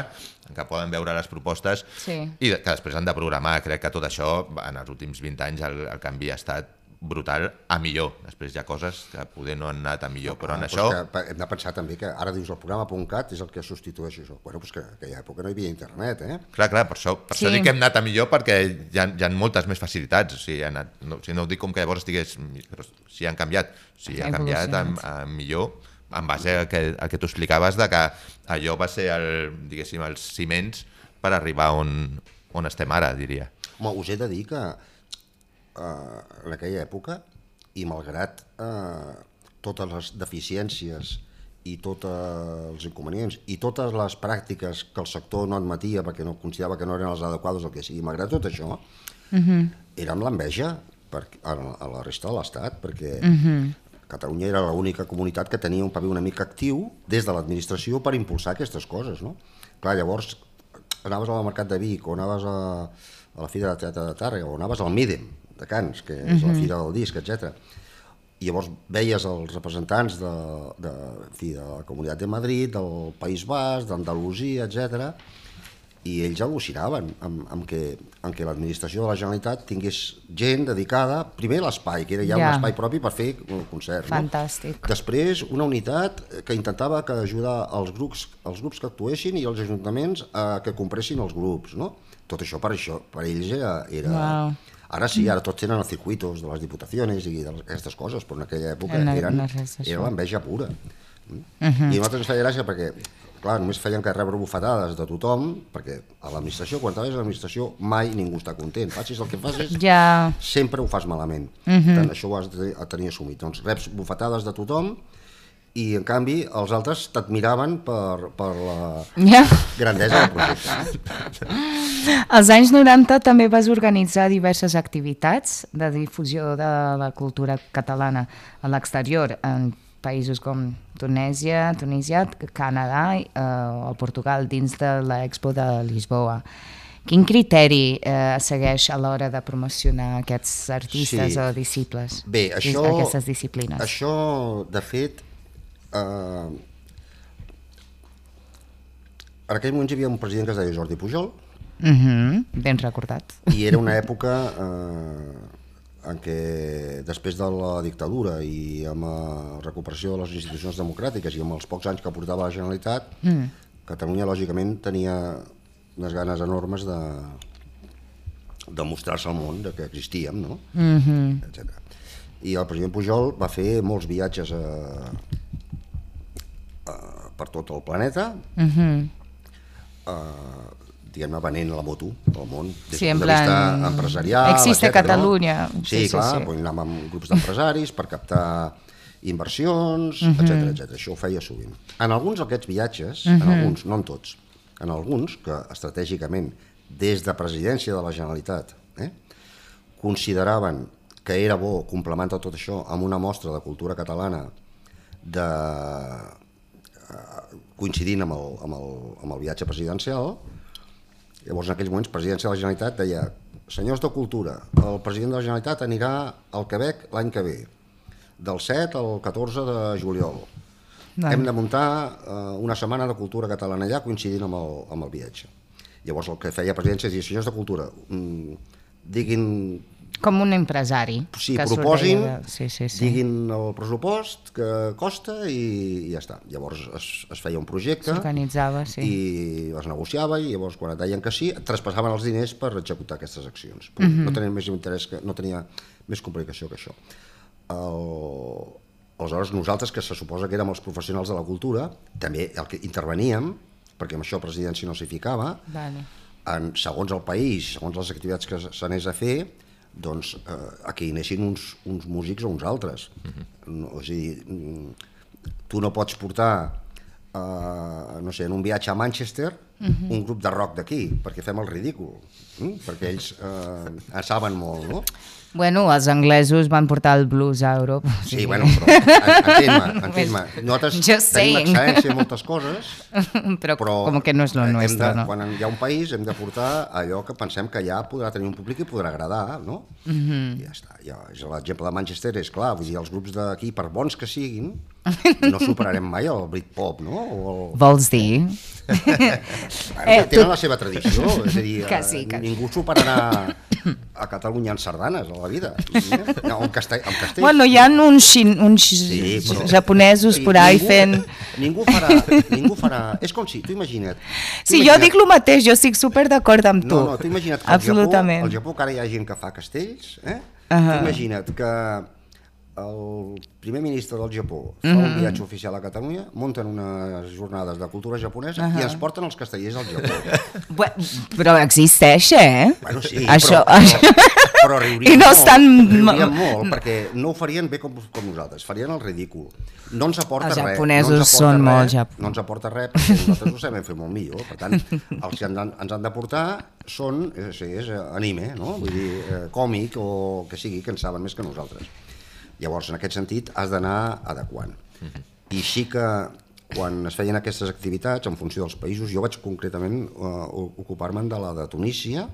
en què poden veure les propostes Sí. i que després han de programar. Crec que tot això, en els últims 20 anys, el, el canvi ha estat brutal a millor. Després hi ha coses que poder no han anat a millor, però en Ah, això... Però és que hem de pensar també que ara dius el programa.cat és el que substitueix això. Bueno, doncs que en aquella època no hi havia internet, eh? Clar, clar, per això, per Sí. això dic que hem anat a millor perquè hi ha, hi ha moltes més facilitats. O sigui, anat, no, o sigui, no ho dic com que llavors estigués... Però si han canviat, si ha canviat a, a millor en base a que, a que tu explicaves de que allò va ser el, diguéssim, els ciments per arribar on, on estem ara, diria. Home, us he de dir que eh, en aquella època, i malgrat eh, totes les deficiències i tots els inconvenients i totes les pràctiques que el sector no admetia perquè no considerava que no eren les adequades el que sigui, malgrat tot això, era amb l'enveja a, a la resta de l'Estat, perquè Catalunya era l'única comunitat que tenia un paper una mica actiu des de l'administració per impulsar aquestes coses, no? Clar, llavors anaves al Mercat de Vic o anaves a, a la Fira de Teatre de Tàrrega o anaves al Midem de Cans, que és la Fira del Disc, etc. I llavors veies els representants de, de, fi, de la Comunitat de Madrid, del País Basc, d'Andalusia, etc. I ells al·lucinaven amb, amb que, amb que l'administració de la Generalitat tingués gent dedicada, primer l'espai, que era ja, Ja. un espai propi per fer un concert. Fantàstic. No? Després, una unitat que intentava que ajudar els grups, els grups que actuessin i els ajuntaments a que compressin els grups. No? Tot això per, això, per ells era... era... Uau. Ara sí, ara tots tenen els circuitos de les diputacions i de les- aquestes coses, però en aquella època No- eren, no és res d'això. era l'enveja pura. I a nosaltres ens feia gràcia perquè, clar, només feien que rebre bufetades de tothom, perquè a l'administració, quan treballes a l'administració, mai ningú està content. Facis el que facis, Ja, sempre ho fas malament. Uh -huh. Tant, això ho has de tenir assumit. Doncs reps bufetades de tothom i, en canvi, els altres t'admiraven per, per la ja. grandesa del projecte. Als anys 90 també vas organitzar diverses activitats de difusió de la cultura catalana a l'exterior, en països com Tunèsia, Tunísia, Canadà eh, o Portugal, dins de l'Expo de Lisboa. Quin criteri eh, segueix a l'hora de promocionar aquests artistes Sí. o disciples? Bé, això... Aquestes disciplines. Això, de fet, eh, en aquell moment hi havia un president que es deia Jordi Pujol, Mhm, ben recordat. i era una època eh, en què després de la dictadura i amb la recuperació de les institucions democràtiques i amb els pocs anys que portava la Generalitat, mm. Catalunya lògicament tenia unes ganes enormes de, de mostrar-se al món de que existíem, no? Mm -hmm. etc. I el president Pujol va fer molts viatges a, per tot el planeta, Mm -hmm. eh, diguem-ne, venent la moto al món, des Sí, en de vista plan, empresarial, existe etcètera, Catalunya. No? Sí, Sí, clar, sí. sí. anàvem amb grups d'empresaris per captar inversions, etc etc. Això ho feia sovint. En alguns d'aquests viatges, en Mhm. alguns, no en tots, en alguns que estratègicament des de presidència de la Generalitat eh, consideraven que era bo complementar tot això amb una mostra de cultura catalana de, coincidint amb el, amb, el, amb el viatge presidencial, llavors en aquells moments Presidència de la Generalitat deia senyors de Cultura, el president de la Generalitat anirà al Quebec l'any que ve, del 7 al 14 de juliol. Vale. Hem de muntar eh, una setmana de cultura catalana allà coincidint amb el, amb el viatge. Llavors el que feia presidència és dir, senyors de Cultura, mm, diguin Com un empresari. Sí, que proposin, de- Sí, sí, sí. diguin el pressupost que costa i, i ja està. Llavors es, es feia un projecte S'organitzava, sí. i es negociava i llavors quan et deien que sí, et traspassaven els diners per executar aquestes accions. Punt. Mhm. No tenia més interès que, no tenia més complicació que això. El... Aleshores, nosaltres, que se suposa que érem els professionals de la cultura, també el que interveníem, perquè amb això presidència no s'hi ficava, Vale. en, segons el país, segons les activitats que s'anés a fer, doncs eh, aquí hi anessin uns, uns músics o uns altres. no, és a dir, mm, tu no pots portar, eh, no sé, en un viatge a Manchester, un grup de rock d'aquí, perquè fem el ridícul, mm? perquè ells eh, en saben molt, no? Bueno, els anglesos van portar el blues a Europa. o Sí, sigui, bueno, però en- entén-me, entén-me. Nosaltres Just tenim saying. excel·lència en moltes coses, però, però com que no és lo nuestro, de, no? quan hi ha un país hem de portar allò que pensem que ja podrà tenir un públic i podrà agradar, no? Mm. -hmm. I ja està. Ja, L'exemple de Manchester és clar, vull dir, els grups d'aquí, per bons que siguin, no superarem mai el Britpop, no? O el... Vols dir? Bueno, Eh, tenen tu- la seva tradició, és a dir, Que eh, sí, que- ningú superarà a Catalunya en sardanes a la vida. No, en castell, en castell. Bueno, hi ha uns, xin, uns Sí, però- japonesos por ahí ningú- fent... Ningú farà, ningú farà... És com si, tu imagina't... tu Sí, jo imagina't- dic el mateix, jo estic super d'acord amb tu. No, no, tu imagina't que al. Japó, al Japó que ara hi ha gent que fa castells, eh? Ahà. Tu imagina't que el primer ministre del Japó fa Mhm. un viatge oficial a Catalunya, munten unes jornades de cultura japonesa i ens porten els castellers al Japó. Bé, Però existeix, eh? Bueno, sí, això, però, això... però, però riuríem I no molt, estan- riuríem molt, perquè no ho farien bé com, com nosaltres, farien el ridícul. No ens aporta Els res. japonesos no són res, molt jap- No ens aporta res, perquè nosaltres ho sabem fer molt millor. Per tant, els que ens han, ens han de portar són, és, és anime, no? Vull dir, eh, còmic o que sigui, que en saben més que nosaltres. Llavors, en aquest sentit, has d'anar adequant. I sí que quan es feien aquestes activitats, en funció dels països, jo vaig concretament eh, ocupar-me'n de la de Tunísia,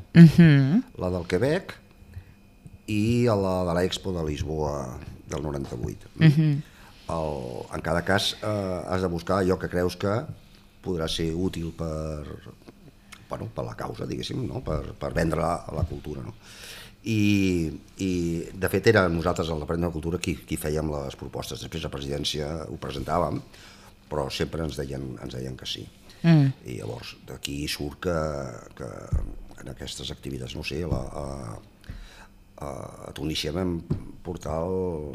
la del Quebec i a la de l'Expo de Lisboa del 98. el, en cada cas eh, has de buscar allò que creus que podrà ser útil per, bueno, per la causa, diguéssim, no? per, per vendre la, la cultura. No? I, I, de fet, era nosaltres, al Departament de Cultura, qui, qui fèiem les propostes. Després, la presidència ho presentàvem, però sempre ens deien, ens deien que sí. Mm. I llavors, d'aquí surt que, que en aquestes activitats, no sé, la, a, a Tunísia vam portar el,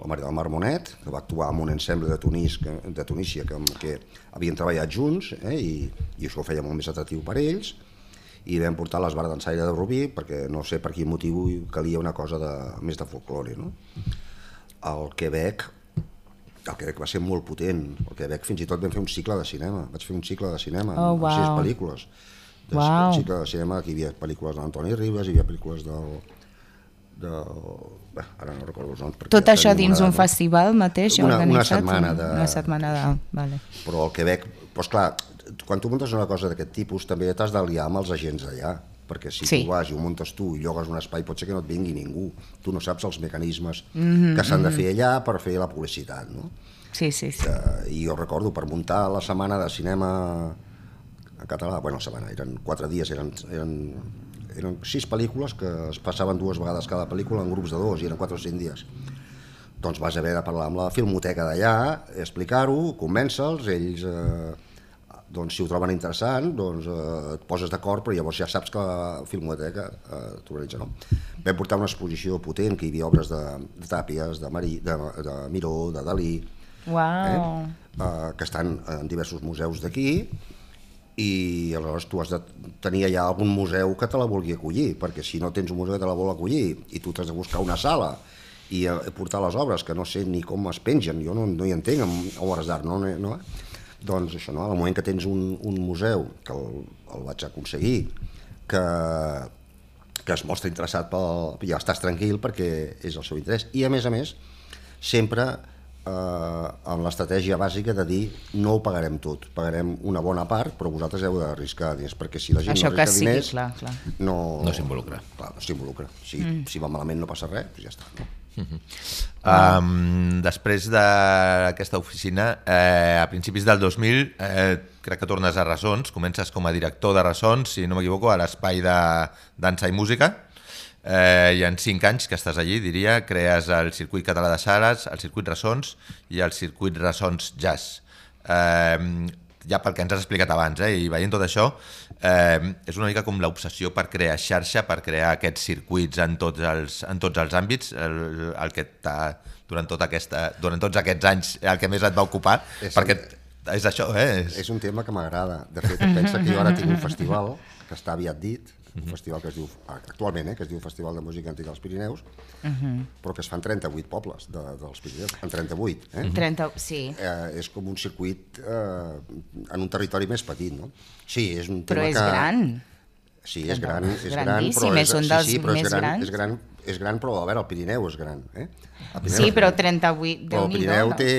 la Maria del Mar Monet, que va actuar amb un ensemble de, Tunís, que, de Tunísia que, que havien treballat junts eh, i, i això ho feia molt més atractiu per ells i vam portar l'Esbar d'ensaire de Rubí perquè no sé per quin motiu calia una cosa de, més de folklore. No? Al Quebec el Quebec va ser molt potent. Al Quebec fins i tot vam fer un cicle de cinema. Vaig fer un cicle de cinema Oh, amb sis pel·lícules. De, Uau. Un cicle de cinema que hi havia pel·lícules d'Antoni Ribes, hi havia pel·lícules del... del bé, ara no recordo els noms. Tot ja això dins un festival mateix Una- una setmana de- Una setmana de... Vale. Però al Quebec, doncs clar, quan tu muntes una cosa d'aquest tipus també t'has d'aliar amb els agents d'allà perquè si Sí. tu vas i ho muntes tu i llogues un espai pot ser que no et vingui ningú tu no saps els mecanismes mm -hmm, que s'han de fer allà per fer la publicitat no? Sí, sí, sí. Eh, i jo recordo per muntar la setmana de cinema en català, bueno, la setmana, eren quatre dies, eren, eren, eren sis pel·lícules que es passaven dues vegades cada pel·lícula en grups de dos i eren quatre o cinc dies. Doncs vas haver de parlar amb la filmoteca d'allà, explicar-ho, convèncer-los, ells, eh, doncs, si ho troben interessant, doncs eh, et poses d'acord, però llavors ja saps que la filmoteca eh, t'organitza, no? Vam portar una exposició potent, que hi havia obres de, de Tàpies, de, Marí, de, de Miró, de Dalí, Uau. eh, que estan en diversos museus d'aquí i aleshores tu has de tenir allà algun museu que te la vulgui acollir, perquè si no tens un museu que te la vol acollir i tu t'has de buscar una sala i eh, portar les obres que no sé ni com es pengen, jo no, no hi entenc amb obres d'art, no, no? Doncs això, no? al moment que tens un, un museu, que el, el vaig aconseguir, que, que es mostra interessat pel... ja estàs tranquil perquè és el seu interès. I a més a més, sempre eh, amb l'estratègia bàsica de dir no ho pagarem tot, pagarem una bona part, però vosaltres heu d'arriscar diners, perquè si la gent Això no arrisca diners, clar, clar. no... No s'involucra. Clar, no s'involucra. Si, mm. si va malament no passa res, doncs ja està. No? Um, després d'aquesta oficina, eh, a principis del 2000, eh, crec que tornes a Ressons, comences com a director de Ressons, si no m'equivoco, a l'espai de dansa i música, eh, i en cinc anys que estàs allí, diria, crees el circuit català de sales, el circuit Ressons i el circuit Ressons Jazz. Eh, ja pel que ens has explicat abans, eh, i veient tot això, eh, és una mica com l'obsessió per crear xarxa, per crear aquests circuits en tots els, en tots els àmbits, el, el que t'ha durant, tota aquesta, durant tots aquests anys el que més et va ocupar, És- perquè és això, eh? És, És un tema que m'agrada. De fet, pensa que jo ara tinc un festival que està aviat dit, un festival que es diu, actualment, eh, que es diu Festival de Música Antiga dels Pirineus, però que es fan 38 pobles de, dels Pirineus, en 38. Eh? 30, sí. Eh, és com un circuit eh, en un territori més petit, no? Sí, és un tema Però és que... gran. Sí, és gran, és gran, però és sí, dels sí, però és gran, grans. És gran, és gran, però a veure, el Pirineu és gran. Eh? El Pirineu Sí, és però gran. 38, Però el. Pirineu no? té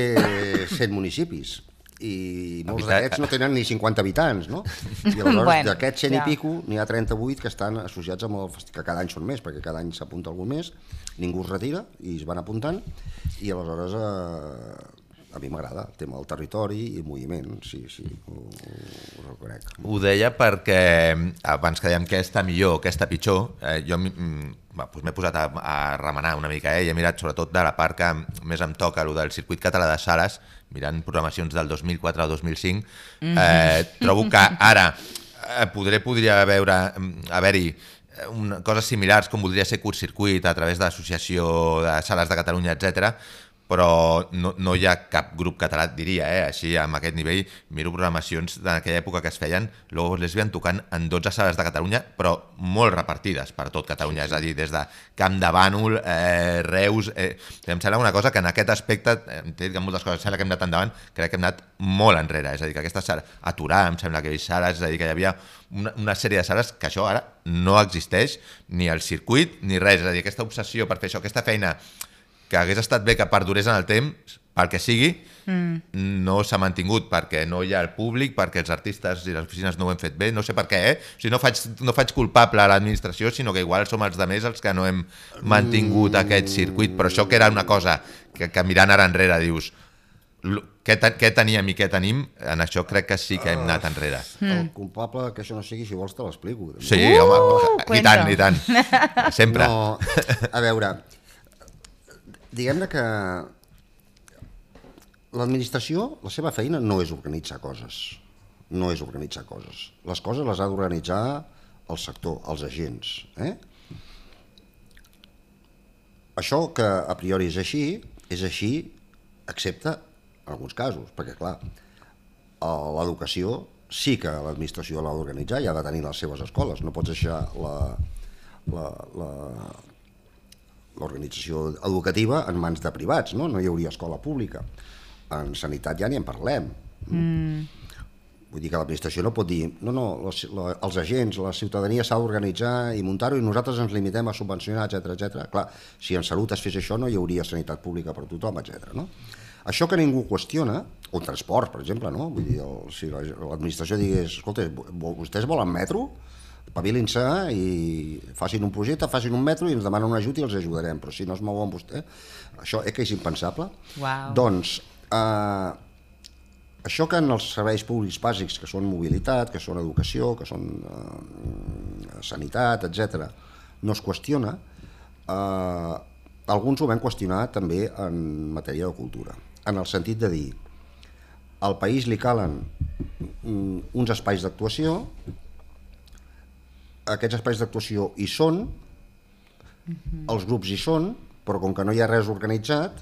100 municipis i molts d'aquests no tenen ni 50 habitants, no? I aleshores Bueno, d'aquests 100 ja. i pico n'hi ha 38 que estan associats amb el festi- que cada any són més, perquè cada any s'apunta algú més, ningú es retira i es van apuntant i aleshores eh, a mi m'agrada el tema del territori i moviment, sí, sí, ho, ho reconec. Ho deia perquè abans que dèiem què està millor, què està pitjor, eh, jo mm, va, doncs m'he posat a, a remenar una mica eh, i he mirat sobretot de la part que més em toca, el del circuit català de sales, mirant programacions del 2004 al 2005, eh, trobo que ara eh, podré, podria veure mm, haver-hi eh, una, coses similars com voldria ser curtcircuit a través de l'Associació de Sales de Catalunya, etc però no, no hi ha cap grup català, diria, eh? així amb aquest nivell, miro programacions d'aquella època que es feien, Lobos Lesbian tocant en 12 sales de Catalunya, però molt repartides per tot Catalunya, és a dir, des de Camp de Bànol, eh, Reus... Eh, em sembla una cosa que en aquest aspecte, t'he dit que en moltes coses em sembla que hem anat endavant, crec que hem anat molt enrere, és a dir, que aquesta sala, aturar, em sembla que hi havia sales, és a dir, que hi havia una, una sèrie de sales que això ara no existeix, ni al circuit, ni res, és a dir, aquesta obsessió per fer això, aquesta feina que hagués estat bé que perdurés en el temps, pel que sigui, mm. no s'ha mantingut perquè no hi ha el públic, perquè els artistes i les oficines no ho hem fet bé, no sé per què, eh? O sigui, no faig, no faig culpable a l'administració, sinó que igual som els de més els que no hem mantingut mm. aquest circuit, però això que era una cosa que, que mirant ara enrere dius què, te, què teníem i què tenim, en això crec que sí que hem anat enrere. El culpable que això no sigui, si vols te l'explico. Sí, Uh, home, i cuenta. tant, i tant. Sempre. No, a veure, diguem-ne que l'administració, la seva feina no és organitzar coses, no és organitzar coses. Les coses les ha d'organitzar el sector, els agents. Eh? Això que a priori és així, és així, excepte en alguns casos, perquè clar, l'educació sí que l'administració l'ha d'organitzar i ha de tenir les seves escoles. No pots deixar la, la, la, l'organització educativa en mans de privats, no? No hi hauria escola pública. En sanitat ja ni en parlem. Mm. Vull dir que l'administració no pot dir no, no, les, la, els agents, la ciutadania s'ha d'organitzar i muntar-ho i nosaltres ens limitem a subvencionar, etc etc. Clar, si en salut es fes això no hi hauria sanitat pública per tothom, etc. No? Això que ningú qüestiona, o transport, per exemple, no? Vull dir, el, si la- l'administració digués, escolta, vo- vostès volen metro? Pavilin-se i facin un projecte, facin un metro i ens demanen un ajut i els ajudarem, però si no es mouen vostè, això eh, que és impensable. Uau. Doncs, eh, això que en els serveis públics bàsics, que són mobilitat, que són educació, que són eh, sanitat, etc, no es qüestiona, eh, alguns ho vam qüestionar també en matèria de cultura, en el sentit de dir al país li calen mm, uns espais d'actuació, aquests espais d'actuació hi són, els grups hi són, però com que no hi ha res organitzat,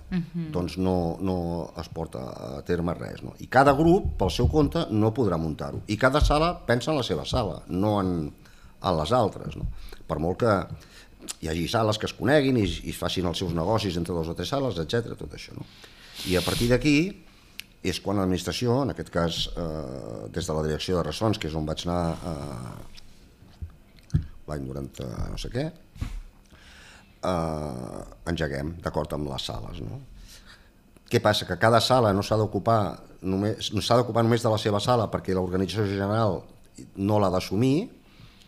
doncs no, no es porta a terme res. No? I cada grup, pel seu compte, no podrà muntar-ho. I cada sala pensa en la seva sala, no en, en les altres. No? Per molt que hi hagi sales que es coneguin i, i facin els seus negocis entre dos o tres sales, etc tot això. No? I a partir d'aquí és quan l'administració, en aquest cas eh, des de la direcció de Ressons, que és on vaig anar eh, l'any 90 no sé què, eh, engeguem d'acord amb les sales. No? Què passa? Que cada sala no s'ha d'ocupar només, no s'ha d'ocupar només de la seva sala perquè l'organització general no l'ha d'assumir,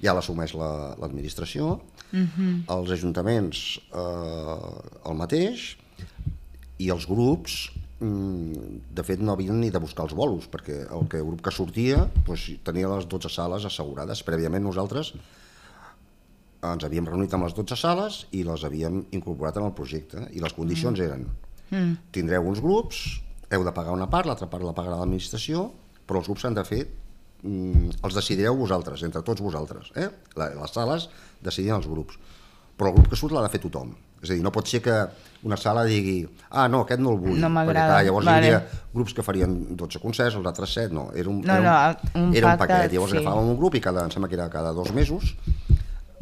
ja l'assumeix la- l'administració, uh -huh. els ajuntaments eh, el mateix, i els grups mm, de fet no havien ni de buscar els bolos perquè el, que, el grup que sortia doncs, tenia les 12 sales assegurades prèviament nosaltres ens havíem reunit amb les 12 sales i les havíem incorporat en el projecte i les condicions mm. eren mm. tindreu uns grups, heu de pagar una part l'altra part la pagarà l'administració però els grups s'han de fer mm, els decidireu vosaltres, entre tots vosaltres eh? Les sales decidien els grups però el grup que surt l'ha de fer tothom és a dir, no pot ser que una sala digui ah, no, aquest no el vull No perquè, clar, llavors vale. hi hauria grups que farien 12 concerts, els altres 7 no, era un, No, era no, un era un pacte, paquet, llavors sí. agafàvem un grup i cada, em sembla que era cada dos mesos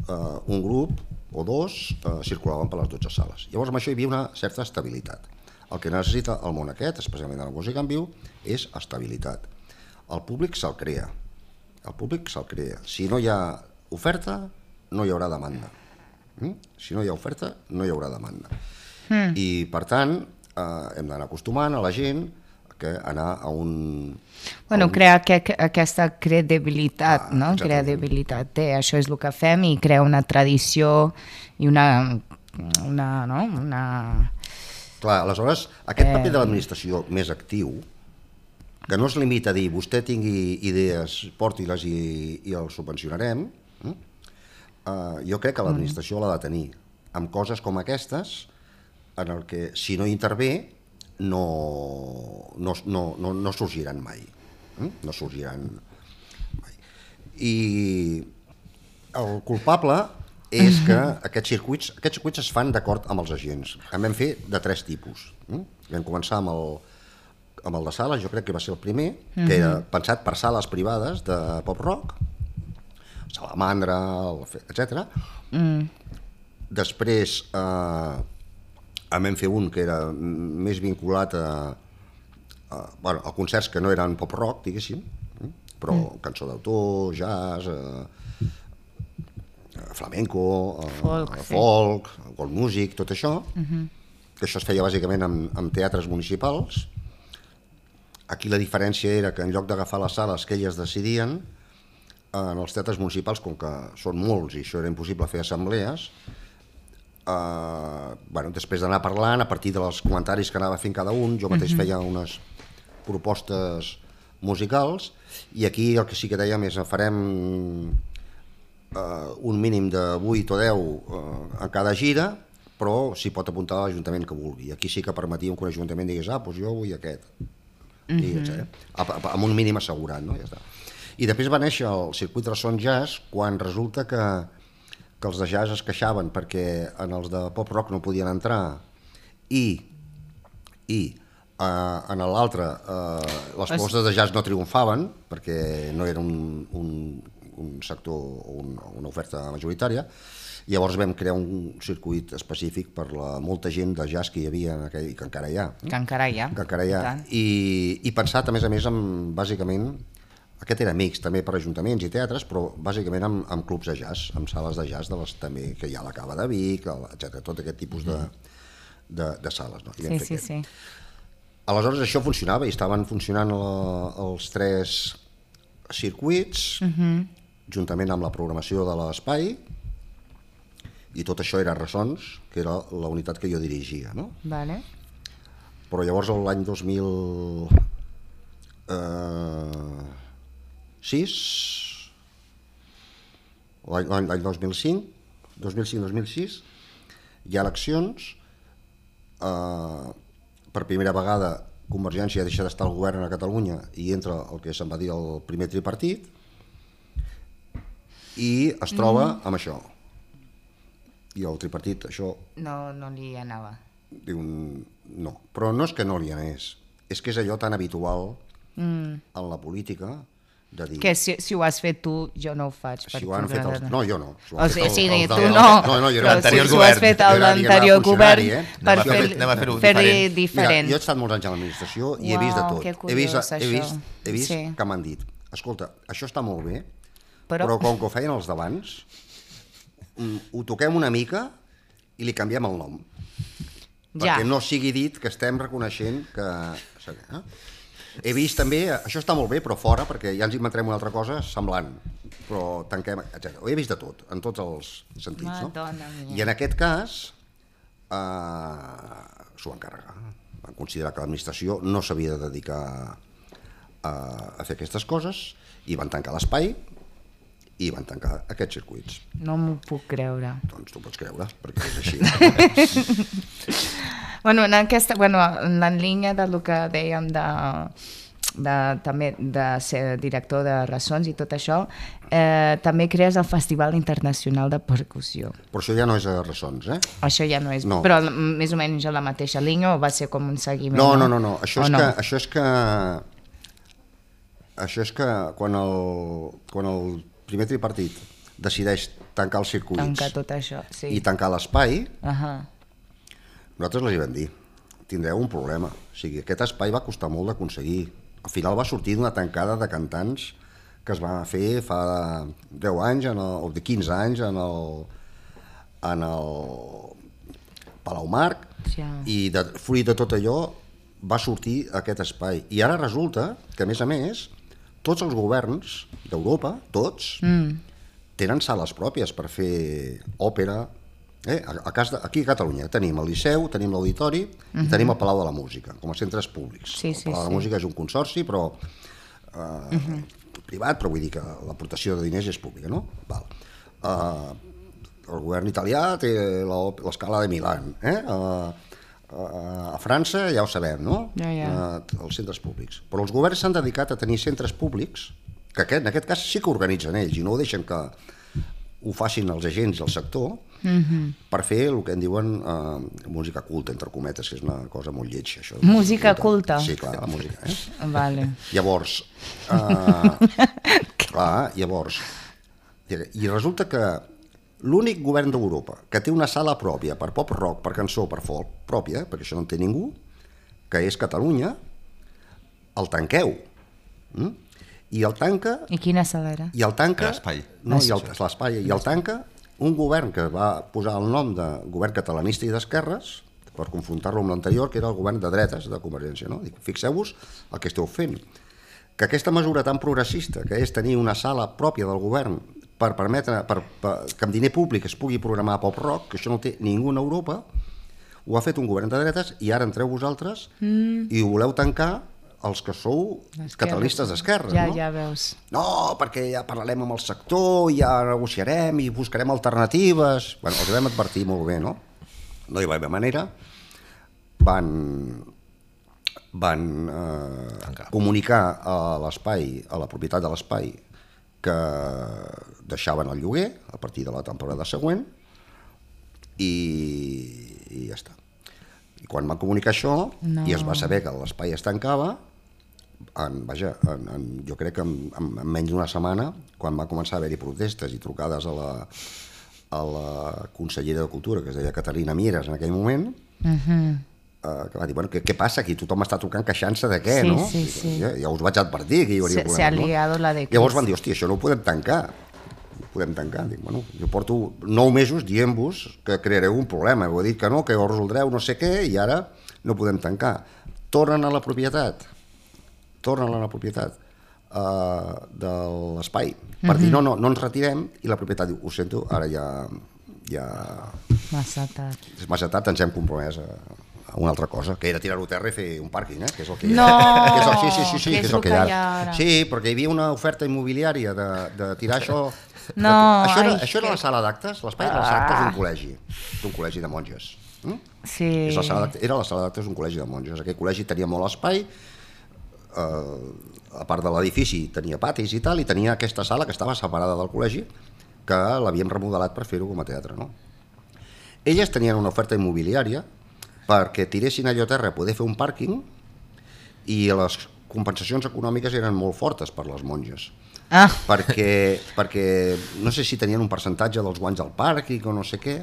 eh, un grup o dos eh, circulaven per les 12 sales. Llavors amb això hi havia una certa estabilitat. El que necessita el món aquest, especialment de la música en viu, és estabilitat. El públic se'l crea. El públic se'l crea. Si no hi ha oferta, no hi haurà demanda. Mm? Si no hi ha oferta, no hi haurà demanda. Mm. I, per tant, eh, hem d'anar acostumant a la gent que anar a un... Bueno, crear que, que, aquesta credibilitat, Ah, no? exactament. Credibilitat. Té, això és el que fem i crea una tradició i una... una, no? una... Clar, aleshores, aquest Eh. paper de l'administració més actiu, que no es limita a dir vostè tingui idees, porti-les i, i els subvencionarem, mm? uh, jo crec que l'administració l'ha de tenir amb coses com aquestes, en el que si no intervé no, no, no, no, no sorgiran mai. Mm? No sorgiran mai. I el culpable és que aquests circuits, aquests circuits es fan d'acord amb els agents. En vam fer de tres tipus. Mm? Vam començar amb el, amb el de sales, jo crec que va ser el primer, que era pensat per sales privades de pop-rock, Salamandra, etc. Mm. Després eh, en vam fer un que era més vinculat a, a, bueno, a concerts que no eren pop-rock, diguéssim, mm? però mm. cançó d'autor, jazz, eh, eh, flamenco, eh, Folk, sí. folk music, tot això, mm -hmm. que això es feia bàsicament amb, amb teatres municipals. Aquí la diferència era que en lloc d'agafar les sales que elles decidien, en els teatres municipals, com que són molts i això era impossible fer assemblees, eh, bueno, després d'anar parlant, a partir dels comentaris que anava fent cada un, jo mateix feia unes propostes musicals, i aquí el que sí que dèiem és farem eh, un mínim de 8 o 10 eh, en cada gira, però s'hi pot apuntar a l'Ajuntament que vulgui. Aquí sí que permetíem que un Ajuntament digués, ah, doncs jo vull aquest. Mm -hmm. eh? A- a- amb un mínim assegurat, no? Ja està. I després va néixer el circuit de son jazz quan resulta que, que els de jazz es queixaven perquè en els de pop-rock no podien entrar i, i eh, en l'altre eh, les Es- propostes de jazz no triomfaven perquè no era un, un, un sector o un, una oferta majoritària llavors vam crear un circuit específic per la molta gent de jazz que hi havia en aquell, i que encara hi ha Que encara hi ha. que encara hi ha, tant. i, i pensat a més a més amb, bàsicament aquest era mix també per ajuntaments i teatres però bàsicament amb, amb clubs de jazz amb sales de jazz de les, també que hi ha a la Cava de Vic etc tot aquest tipus de, de, de sales no? I Sí, sí, aquest. sí. Aleshores això funcionava i estaven funcionant la, els tres circuits uh -huh. juntament amb la programació de l'espai i tot això era Ressons, que era la unitat que jo dirigia, no? Vale. Però llavors l'any 2000 eh, 6 l'any l'any- l'any 2005 2005-2006 hi ha eleccions eh, per primera vegada Convergència deixa d'estar al govern a Catalunya i entra el que se'n va dir el primer tripartit i es troba mm. amb això i el tripartit això No, no li anava. diu no, però no és que no li anés és que és allò tan habitual Mm. en la política de dir Que si, si ho has fet tu, jo no ho faig. si ho han fet els... No, jo no. Si O sigui, sí, els- els tu no, No, no, jo era l'anterior si, si ho has fet Jo a l'anterior govern eh? per fer, fer- fer-ho fer diferent. diferent. Mira, jo he estat molts anys a l'administració i he vist de tot. que he vist, curiós, he vist, he vist Sí. que m'han dit escolta, això està molt bé, Però- però, però com que ho feien els d'abans, mm, ho toquem una mica i li canviem el nom. Ja. perquè no sigui dit que estem reconeixent que... Eh? He vist també, això està molt bé, però fora, perquè ja ens inventarem una altra cosa semblant, però tanquem, etc. Ho he vist de tot, en tots els sentits. No? Mia. I en aquest cas eh, s'ho van carregar. Van considerar que l'administració no s'havia de dedicar a, a fer aquestes coses i van tancar l'espai i van tancar aquests circuits. No m'ho puc creure. Doncs tu pots creure, perquè és així. Bueno, en aquesta, bueno, en la línia de lo que dèiem de, de, també de ser director de Ressons i tot això, eh, també crees el Festival Internacional de Percussió. Però això ja no és a ressons, eh? Això ja no és... No. Però més o menys a la mateixa línia o va ser com un seguiment? No, no, no, no. Això, és no? que, això és que... Això és que quan el, quan el primer tripartit decideix tancar els circuits Tancar tot això, sí. i tancar l'espai, Uh -huh. nosaltres els hi vam dir, tindreu un problema. O sigui, aquest espai va costar molt d'aconseguir. Al final va sortir d'una tancada de cantants que es va fer fa 10 anys, en el, o de 15 anys, en el, en el Palau Marc, Ja. i de, fruit de tot allò va sortir aquest espai. I ara resulta que, a més a més, tots els governs d'Europa, tots, mm. tenen sales pròpies per fer òpera. Eh? A, a cas de, aquí a Catalunya tenim el Liceu, tenim l'Auditori mm -hmm. i tenim el Palau de la Música, com a centres públics. Sí, el sí, Palau de sí. la Música és un consorci, però eh, mm -hmm. privat, però vull dir que l'aportació de diners és pública, no? Val. Eh, el govern italià té la- l'escala de Milan, eh? A, a, França ja ho sabem, no? Ja, ja. Eh, els centres públics. Però els governs s'han dedicat a tenir centres públics, que aquest, en aquest cas sí que organitzen ells i no ho deixen que ho facin els agents del sector, mm Mhm. -hmm. per fer el que en diuen eh, música culta, entre cometes, que és una cosa molt lletja. Això, Música culta. Sí, clar, la música. Eh? Vale. Llavors, uh, clar, llavors, i resulta que l'únic govern d'Europa que té una sala pròpia per pop rock, per cançó, per folk, pròpia, perquè això no en té ningú, que és Catalunya, el tanqueu. Mm? I el tanca I quina sala era? i el tanca... L'espai. No, i l'espai. I el tanca un govern que va posar el nom de govern catalanista i d'esquerres per confrontar-lo amb l'anterior, que era el govern de dretes de Convergència. No? Dic, Fixeu-vos el que esteu fent. Que aquesta mesura tan progressista, que és tenir una sala pròpia del govern per permetre per, per, que amb diner públic es pugui programar pop rock, que això no té ningú en Europa, ho ha fet un govern de dretes i ara entreu vosaltres mm. i ho voleu tancar els que sou catalanistes d'esquerra, Ja, no? ja veus. No, perquè ja parlarem amb el sector, ja negociarem i buscarem alternatives. Bueno, els vam advertir molt bé, no? No hi va haver manera. Van, van eh, comunicar a l'espai, a la propietat de l'espai, que deixaven el lloguer a partir de la temporada següent i, i ja està. I quan van comunicar això No. i es va saber que l'espai es tancava, en, vaja, en, en, jo crec que en, en, en menys d'una setmana, quan va començar a haver-hi protestes i trucades a la, a la consellera de Cultura, que es deia Caterina Mieres en aquell moment, Uh -huh. Eh, que va dir, bueno, què, què passa aquí? Tothom està trucant queixant-se de què, Sí, no? sí, sí. Ja, ja us vaig advertir que hi hauria Se, se ha problemes, liado la de Llavors van dir, hòstia, això no ho podem tancar. No ho podem tancar. Dic, bueno, jo porto nou mesos dient-vos que creareu un problema. Heu dit que no, que ho resoldreu no sé què, i ara no podem tancar. Tornen a la propietat. Tornen a la propietat uh, de l'espai. Per dir, no, no, no ens retirem, i la propietat diu, ho sento, ara ja, ja Massa tard. és massa tard, ens hem compromès a una altra cosa, que era tirar-ho a terra i fer un pàrquing, eh? que és el que hi ha. No! que és el, sí, sí, sí, sí, Que que és és el que hi ha. ara. Sí, perquè hi havia una oferta immobiliària de, de tirar això... No, de, això, era, ai, això era que- la sala d'actes, l'espai de la sala d'actes Ah. d'un col·legi, d'un col·legi de monges. Mm? Sí. És la sala era la sala d'actes d'un col·legi de monges. Aquell col·legi tenia molt espai, eh, a part de l'edifici tenia patis i tal, i tenia aquesta sala que estava separada del col·legi, que l'havíem remodelat per fer-ho com a teatre. No? Elles tenien una oferta immobiliària perquè tiressin allò a terra a poder fer un pàrquing i les compensacions econòmiques eren molt fortes per les monges. Ah, Perquè, perquè no sé si tenien un percentatge dels guanys del pàrquing o no sé què,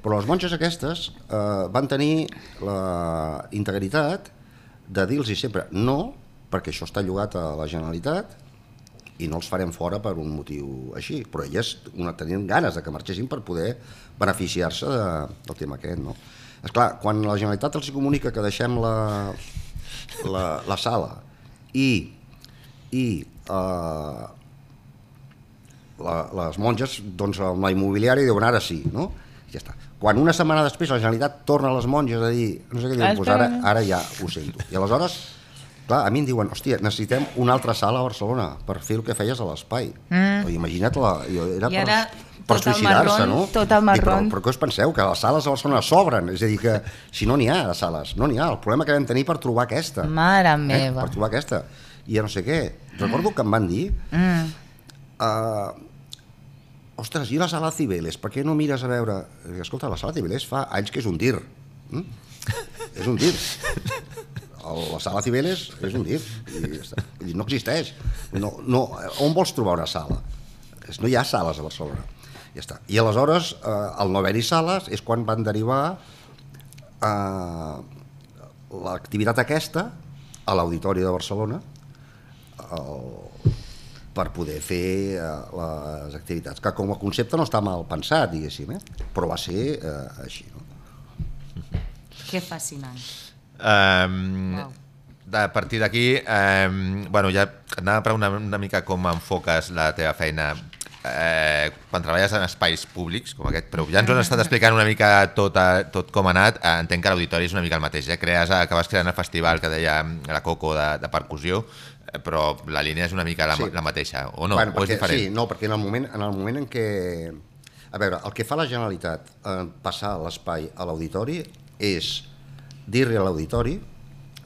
però les monges aquestes eh, van tenir la integritat de dir-los sempre no, perquè això està llogat a la Generalitat i no els farem fora per un motiu així, però elles una, tenien ganes de que marxessin per poder beneficiar-se de, del tema aquest, no? Esclar, quan la Generalitat els comunica que deixem la, la, la sala i, i uh, la, les monges, doncs amb la immobiliària diuen ara sí, no? I ja està. Quan una setmana després la Generalitat torna a les monges a dir no sé què, diuen, doncs ara, ara ja ho sento. I aleshores, clar, a mi em diuen, hòstia, necessitem una altra sala a Barcelona per fer el que feies a l'espai. Mm. Imagina't, la, jo, era I ara per el suïcidar-se, no? tot el Dic, marrón. Però, però què us penseu? Que les sales a Barcelona sobren? És a dir, que si no n'hi ha de sales, no n'hi ha. El problema que vam tenir per trobar aquesta. Mare Eh? meva. Per trobar aquesta. I ja no sé què. Recordo que em van dir... Mm. Uh, ostres, i la sala Cibeles, per què no mires a veure... Dic, Escolta, la sala Cibeles fa anys que és un dir. Mm? és un dir. El, la sala Cibeles és un dir. I dir, no existeix. No, no, on vols trobar una sala? No hi ha sales a Barcelona. Ja està. I aleshores, eh, al no haver-hi sales, és quan van derivar eh, l'activitat aquesta a l'Auditori de Barcelona el, per poder fer eh, les activitats, que com a concepte no està mal pensat, diguéssim, eh? però va ser eh, així. No? Que fascinant. Um, Wow. a partir d'aquí, um, bueno, ja anava a preguntar una, una mica com enfoques la teva feina eh, quan treballes en espais públics com aquest, però ja ens ho has estat explicant una mica tot, a, tot com ha anat, eh, entenc que l'auditori és una mica el mateix, eh? Crees, acabes creant el festival que deia la Coco de, de percussió, eh, però la línia és una mica la, Sí. la mateixa, o no? bueno, o és perquè, diferent? Sí, no, perquè en el moment en, el moment en què... A veure, el que fa la Generalitat en passar l'espai a l'auditori és dir-li a l'auditori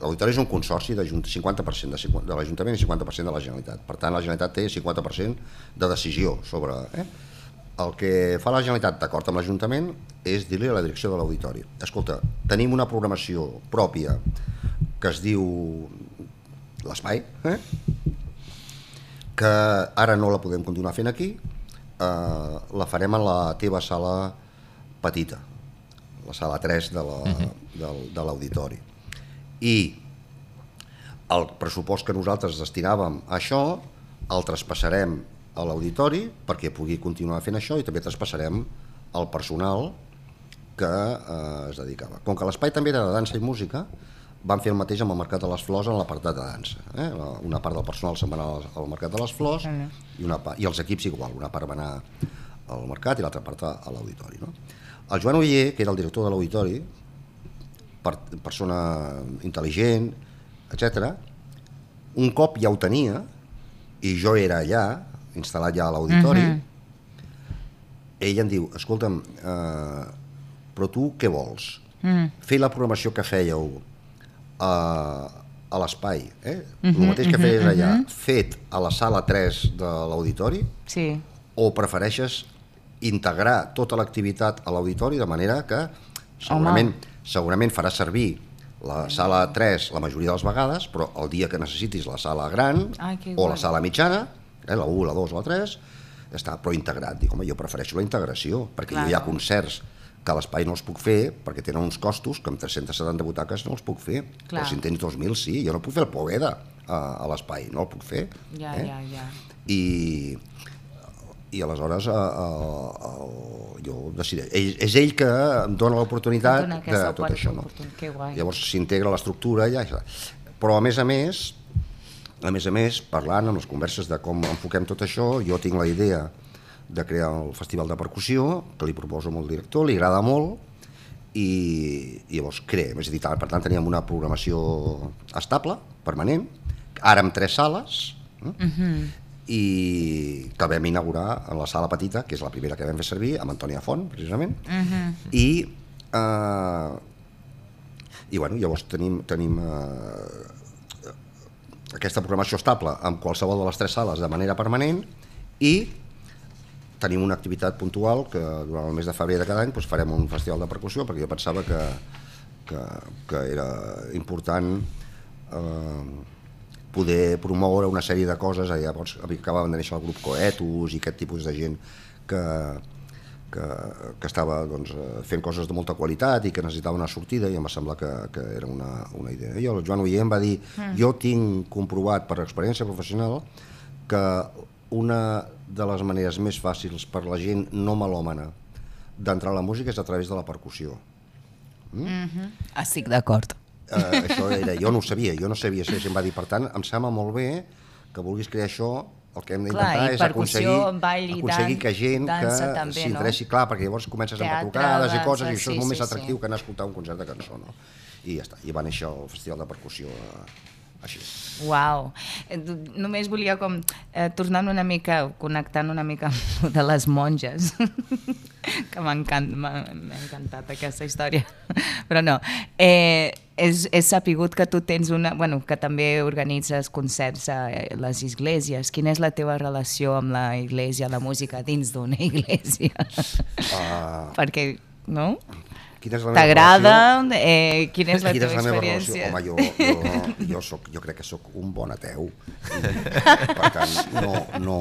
L'auditori és un consorci de 50% de, 50 de l'Ajuntament i 50% de la Generalitat. Per tant, la Generalitat té 50% de decisió sobre... Eh? El que fa la Generalitat, d'acord amb l'Ajuntament, és dir-li a la direcció de l'auditori escolta, tenim una programació pròpia que es diu l'espai, eh? que ara no la podem continuar fent aquí, eh, la farem en la teva sala petita, la sala 3 de la- del- de l'auditori. I el pressupost que nosaltres destinàvem a això el traspassarem a l'auditori perquè pugui continuar fent això i també traspassarem el personal que eh, es dedicava. Com que l'espai també era de dansa i música, van fer el mateix amb el Mercat de les Flors en l'apartat de dansa. Eh? Una part del personal se'n va anar al- al Mercat de les Flors i, una part, i els equips igual, una part va anar al Mercat i l'altra part a, l'auditori. No? El Joan Oller, que era el director de l'auditori, per, persona intel·ligent, etc. un cop ja ho tenia, i jo era allà, instal·lat ja a l'auditori, Mhm. ell em diu, escolta'm, eh, però tu què vols? Mm. Fer la programació que fèieu a, a l'espai, eh? el mateix que feies allà, fet a la sala 3 de l'auditori, Sí. o prefereixes integrar tota l'activitat a l'auditori de manera que segurament, segurament faràs servir la sala 3 la majoria de les vegades, però el dia que necessitis la sala gran Ai, o la sala mitjana, eh, la 1, la 2 o la 3, està però integrat. Dic, home, jo prefereixo la integració, perquè jo hi ha concerts que l'espai no els puc fer perquè tenen uns costos que amb 370 butaques no els puc fer. Clar. Però si en tens 2.000 sí, jo no puc fer el Poveda a, a l'espai, no el puc fer. Ja, eh? ja, ja. i, i aleshores eh, eh, el, jo decideix, ell, és ell que em dona l'oportunitat de tot això. No? Llavors s'integra l'estructura i ja. Però a més a més, a més a més, parlant amb les converses de com enfoquem tot això, jo tinc la idea de crear el festival de percussió, que li proposo amb el director, li agrada molt, i, i llavors creem, és a dir, per tant teníem una programació estable, permanent, ara amb tres sales, eh? I que vam inaugurar en la sala petita, que és la primera que vam fer servir, amb Antònia Font, precisament, i, eh, i bueno, llavors tenim, tenim eh, aquesta programació estable amb qualsevol de les tres sales de manera permanent i tenim una activitat puntual que durant el mes de febrer de cada any doncs, farem un festival de percussió perquè jo pensava que, que, que era important eh, poder promoure una sèrie de coses, llavors acabaven de néixer el grup Coetus i aquest tipus de gent que, que, que estava doncs, eh, fent coses de molta qualitat i que necessitava una sortida i em va semblar que, que era una, una idea. I el Joan Oller em va dir, jo tinc comprovat per experiència professional que una de les maneres més fàcils per la gent no melòmana d'entrar a la música és a través de la percussió. Mm? Estic d'acord. Eh, això era, jo no ho sabia, jo no sabia si em va dir, per tant, em sembla molt bé que vulguis crear això, el que hem d'intentar és aconseguir, ball aconseguir dan- que gent dansa que també, s'interessi, no? clar, perquè llavors comences amb Teatre, trucades i coses, i això sí, és molt sí, més atractiu sí. que anar a escoltar un concert de cançó, no? I ja està, i va néixer el Festival de Percussió eh, així. Uau. Eh, Només volia com eh, tornant una mica, connectant una mica amb de les monges, que m'ha m'ha encantat aquesta història. Però no, eh, és, és sapigut que tu tens una... Bueno, que també organitzes concerts a les esglésies. Quina és la teva relació amb la església, la música dins d'una església? Uh, Perquè, no? Quina és la meva T'agrada? Eh, quina és la Quina teva és la meva relació? experiència? Home, jo, jo, jo, soc, jo crec que sóc un bon ateu. I, per tant, no, no,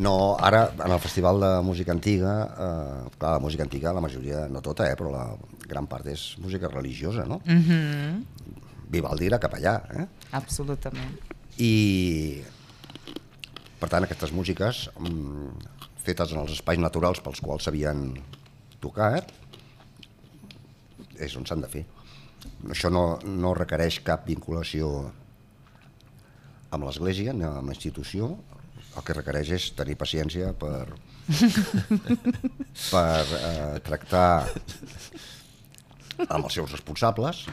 no, ara, en el Festival de Música Antiga, eh, clar, la música antiga, la majoria, no tota, eh, però la gran part és música religiosa, no? Mm -hmm. Vivaldi era capellà, eh? Absolutament. I, per tant, aquestes músiques, mm, fetes en els espais naturals pels quals s'havien tocat, és on s'han de fer. Això no, no requereix cap vinculació amb l'Església ni amb la institució, el que requereix és tenir paciència per, per eh, tractar amb els seus responsables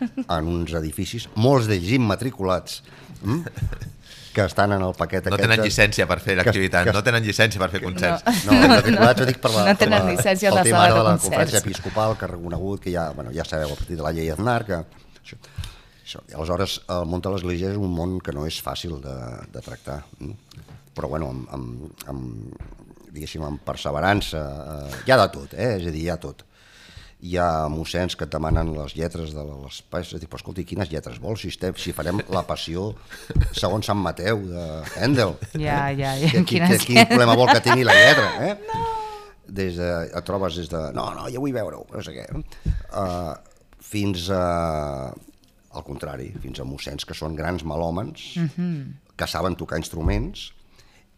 en uns edificis, molts d'ells immatriculats, mm? Que estan en el paquet No aquest... tenen de- llicència per fer l'activitat, no tenen llicència per fer concerts. no, immatriculats, ho dic per la, No tenen per la, llicència de tema de de la concerts. conferència episcopal que ha reconegut que ja, bueno, ja sabeu a partir de la llei Aznar que això, això. I aleshores el món de l'Església és un món que no és fàcil de, de tractar mm? però bueno, amb, amb, amb, diguéssim, amb perseverança eh, hi ha de tot, eh? és a dir, hi ha tot hi ha mossens que et demanen les lletres de les peces, dic, però escolti, quines lletres vols? Si, estem, si farem la passió segons Sant Mateu de Handel. Ja, eh? ja, ja, Que, qui, quines que, quin problema vol que tingui la lletra, eh? No. Des de, et trobes des de, no, no, jo vull veure-ho, no sé què. Uh, fins a, al contrari, fins a mossens que són grans melòmens, mm -hmm. que saben tocar instruments,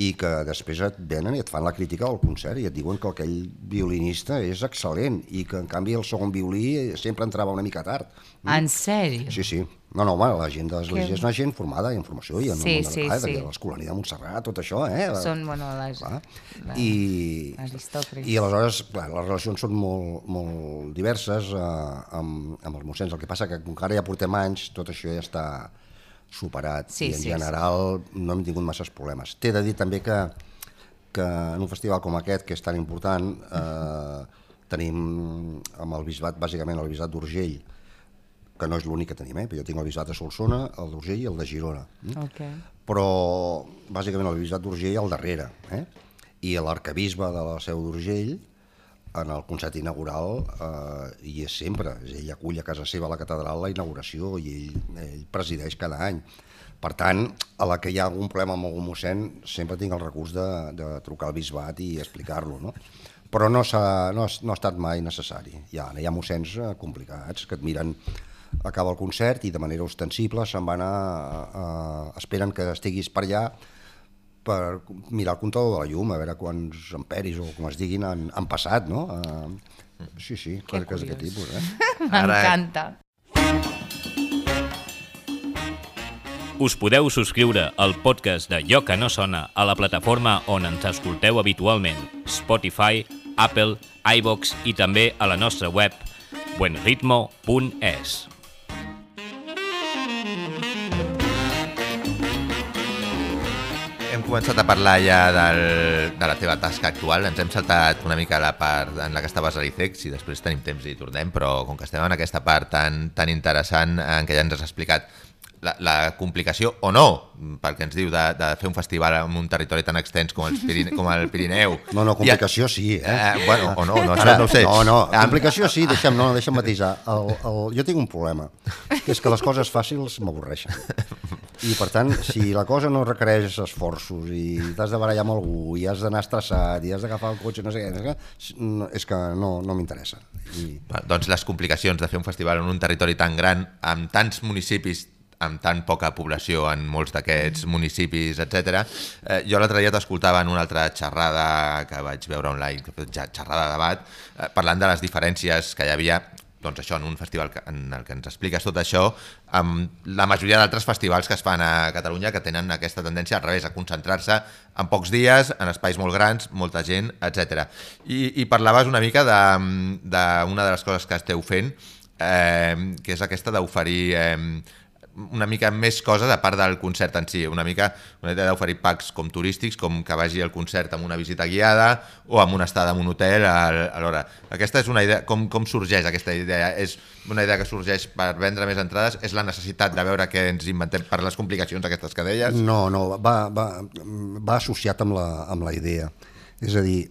i que després et venen i et fan la crítica al concert i et diuen que aquell violinista és excel·lent i que en canvi el segon violí sempre entrava una mica tard. En sèrio? Sí, sí. No, no, home, la gent de l'Església és una gent formada en formació i en Sí, el món sí, de la sí. de l'escolania de Montserrat, tot això, eh? Són, bueno, les... Clar. la- I. I aleshores, clar, les relacions són molt, molt diverses eh, amb, amb els mossens. El que passa que com que ara ja portem anys, tot això ja està superat Sí, i en sí, general no hem tingut masses problemes. T'he de dir també que, que en un festival com aquest, que és tan important, eh, tenim amb el bisbat, bàsicament el bisbat d'Urgell, que no és l'únic que tenim, eh? jo tinc el bisbat de Solsona, el d'Urgell i el de Girona. Mm? Ok. però bàsicament el bisbat d'Urgell al darrere, eh? i l'arcabisbe de la Seu d'Urgell, en el concert inaugural, eh, hi és sempre. Ell acull a casa seva a la catedral la inauguració i ell, ell presideix cada any. Per tant, a la que hi ha algun problema amb algun mossèn, sempre tinc el recurs de, de trucar al bisbat i explicar-lo, no? Però no, ha, no, ha, no ha estat mai necessari. Hi ha, hi ha mossens eh, complicats que et miren acaba el concert i de manera ostensible se'n van a, a, esperen que estiguis per allà per mirar el comptador de la llum, a veure quants amperis o com es diguin han, han passat, no? Uh, sí, sí, Que coses d'aquest tipus, eh? M'encanta. Us podeu subscriure al podcast de Lloc que no sona a la plataforma on ens escolteu habitualment, Spotify, Apple, iVox i també a la nostra web buenritmo.es. començat a parlar ja del, de la teva tasca actual, ens hem saltat una mica la part en la que estaves a l'ICEC, si després tenim temps i tornem, però com que estem en aquesta part tan, tan interessant en què ja ens has explicat la, la complicació o no, pel que ens diu de, de fer un festival en un territori tan extens com el, Pirine, com el Pirineu. No, no, I- complicació sí, eh? Eh, bueno, o no, no, Ara, no ho sé. No, no, complicació sí, deixa'm, no, deixa'm matisar. El, el, jo tinc un problema, que és que les coses fàcils m'avorreixen. I per tant, si la cosa no requereix esforços i t'has de barallar amb algú i has d'anar estressat i has d'agafar el cotxe, no sé què, és que no, no m'interessa. I, Doncs les complicacions de fer un festival en un territori tan gran, amb tants municipis amb tan poca població en molts d'aquests municipis, etc. Eh, jo l'altre dia t'escoltava en una altra xerrada que vaig veure online, xerrada de debat, eh, parlant de les diferències que hi havia doncs això, en un festival en el que ens expliques tot això, amb la majoria d'altres festivals que es fan a Catalunya que tenen aquesta tendència al revés, a concentrar-se en pocs dies, en espais molt grans, molta gent, etc. I, I parlaves una mica d'una de, de, de les coses que esteu fent, eh, que és aquesta d'oferir eh, una mica més coses a part del concert en si, una mica una idea d'oferir packs com turístics, com que vagi al concert amb una visita guiada o amb una estada en un hotel alhora. Aquesta és una idea, com, com sorgeix aquesta idea? És una idea que sorgeix per vendre més entrades? És la necessitat de veure què ens inventem per les complicacions aquestes que deies? No, no, va, va, va associat amb la, amb la idea. És a dir,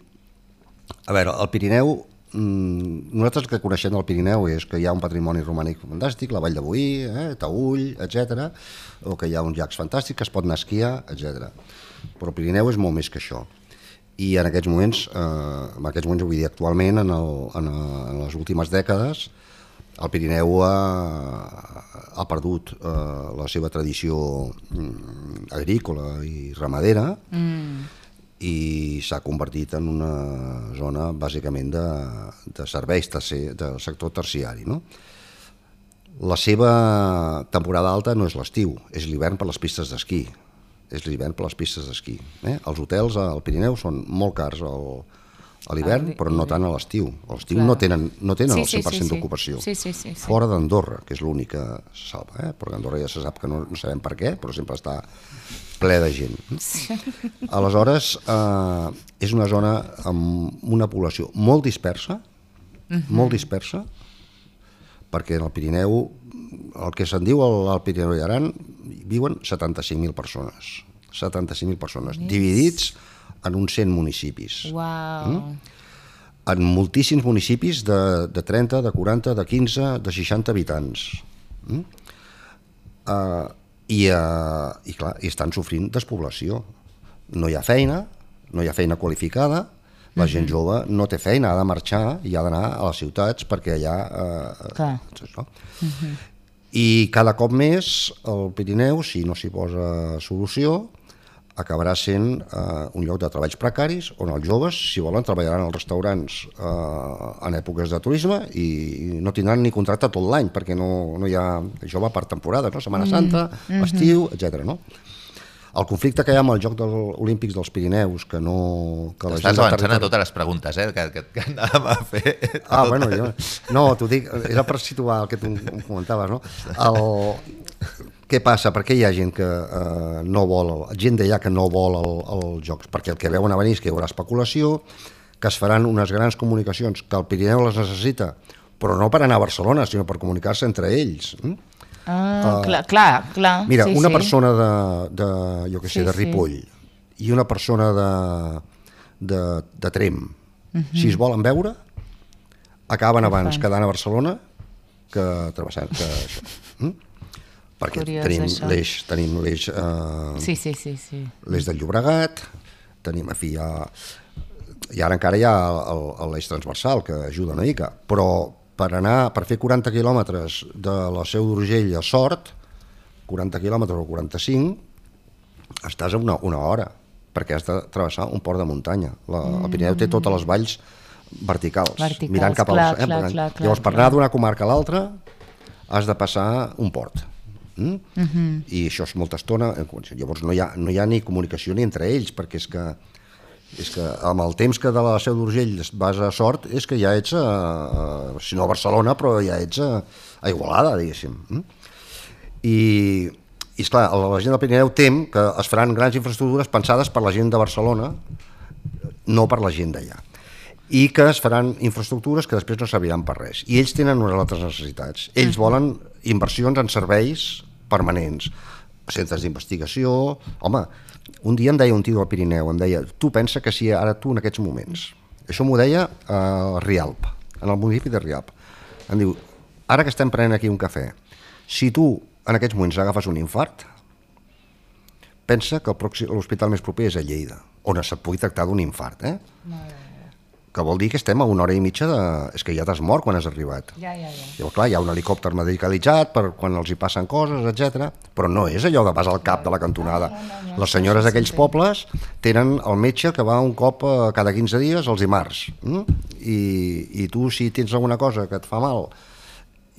a veure, el Pirineu Mm, nosaltres que coneixem del Pirineu és que hi ha un patrimoni romànic fantàstic, la Vall de Boí, eh, Taüll, etc, o que hi ha uns llacs fantàstics que es pot anar a esquiar, etc. Però el Pirineu és molt més que això. I en aquests moments, eh, en aquests moments, vull dir, actualment, en, el, en, el, en les últimes dècades, el Pirineu ha, ha perdut eh, la seva tradició mm, agrícola i ramadera, mm i s'ha convertit en una zona bàsicament de, de serveis tercer, del sector terciari. No? La seva temporada alta no és l'estiu, és l'hivern per les pistes d'esquí. És l'hivern per les pistes d'esquí. Eh? Els hotels al Pirineu són molt cars al, a l'hivern, però no tant a l'estiu. A l'estiu no tenen, no tenen sí, el 100% sí, sí, d'ocupació. Sí, sí, sí, sí. Fora d'Andorra, que és l'únic que se salva. Eh? Però Andorra ja se sap que no, no sabem per què, però sempre està ple de gent. Aleshores, eh, és una zona amb una població molt dispersa, uh mhm. -huh. molt dispersa, perquè en el Pirineu, el que se'n diu al Pirineu i Aran, viuen 75.000 persones. 75.000 persones, yes. dividits en uns 100 municipis. Wow. Mm? En moltíssims municipis de, de 30, de 40, de 15, de 60 habitants. Mm? Uh, i, uh, i, clar, i estan sofrint despoblació. No hi ha feina, no hi ha feina qualificada, la gent mhm. jove no té feina, ha de marxar i ha d'anar a les ciutats perquè allà... Eh, clar. Això. Uh. -huh. I cada cop més el Pirineu, si no s'hi posa solució, acabarà sent eh, un lloc de treballs precaris on els joves, si volen, treballaran als restaurants eh, en èpoques de turisme i no tindran ni contracte tot l'any perquè no, no hi ha jove per temporada, no? Setmana mm. Santa, mm -hmm. estiu, etc. no? el conflicte que hi ha amb el Joc dels Olímpics dels Pirineus, que no... Que la Estàs avançant territori... a totes les preguntes eh, que, que, que anàvem a fer. Ah, bueno, jo... No, t'ho dic, era per situar el que tu comentaves, no? El, què passa? Per què hi ha gent que eh, no vol, gent d'allà que no vol el, els jocs? Perquè el que veuen a venir és que hi haurà especulació, que es faran unes grans comunicacions, que el Pirineu les necessita, però no per anar a Barcelona, sinó per comunicar-se entre ells. Mm? Ah, uh, clar, clar, clar. Mira, sí, una sí. persona de, de jo què sé, sí, de Ripoll sí. i una persona de, de, de Trem, uh mhm. -huh. si es volen veure, acaben abans quedant a Barcelona que travessant que això. Mm? Perquè Curiós, tenim l'eix tenim l'eix eh, sí, sí, sí, sí. l'eix del Llobregat tenim, a fi, ja, i ara encara hi ha l'eix transversal que ajuda una mica, però per anar, per fer 40 quilòmetres de la Seu d'Urgell a Sort 40 quilòmetres o 45 estàs a una, una hora perquè has de travessar un port de muntanya la, mm. el Pirineu té totes les valls verticals, verticals mirant cap clar, als... Eh? Clar, clar, clar, llavors per anar d'una comarca a l'altra has de passar un port Mm? Uh -huh. I això és molta estona. Llavors no hi, ha, no hi ha ni comunicació ni entre ells, perquè és que és que amb el temps que de la Seu d'Urgell vas a Sort és que ja ets a, a, si no a Barcelona però ja ets a, a Igualada diguéssim mm? i, i esclar, la gent del Pirineu tem que es faran grans infraestructures pensades per la gent de Barcelona no per la gent d'allà i que es faran infraestructures que després no serviran per res i ells tenen unes altres necessitats ells volen inversions en serveis permanents, centres d'investigació... Home, un dia em deia un tio del Pirineu, em deia, tu pensa que si ara tu en aquests moments... Això m'ho deia a Rialp, en el municipi de Rialp. Em diu, ara que estem prenent aquí un cafè, si tu en aquests moments agafes un infart, pensa que l'hospital més proper és a Lleida, on es pugui tractar d'un infart, eh? No, no que vol dir que estem a una hora i mitja de... És que ja t'has mort quan has arribat. Ja, ja, ja. Llavors, clar, hi ha un helicòpter medicalitzat per quan els hi passen coses, etc. Però no és allò de vas al cap de la cantonada. No, no, no, Les senyores d'aquells pobles tenen el metge que va un cop eh, cada 15 dies, els dimarts. Mm? I, I tu, si tens alguna cosa que et fa mal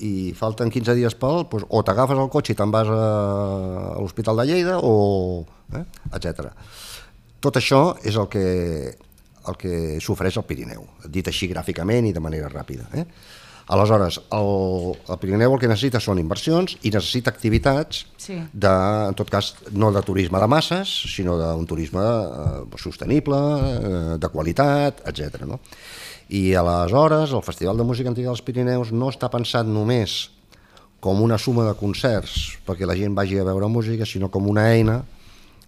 i falten 15 dies pel, doncs, o t'agafes el cotxe i te'n vas a, a l'Hospital de Lleida o... Eh, etc. Tot això és el que, el que s'ofereix al Pirineu, dit així gràficament i de manera ràpida. Eh? Aleshores, el, el Pirineu el que necessita són inversions i necessita activitats, Sí. de, en tot cas, no de turisme de masses, sinó d'un turisme eh, sostenible, eh, de qualitat, etc. No? I aleshores el Festival de Música Antiga dels Pirineus no està pensat només com una suma de concerts perquè la gent vagi a veure música, sinó com una eina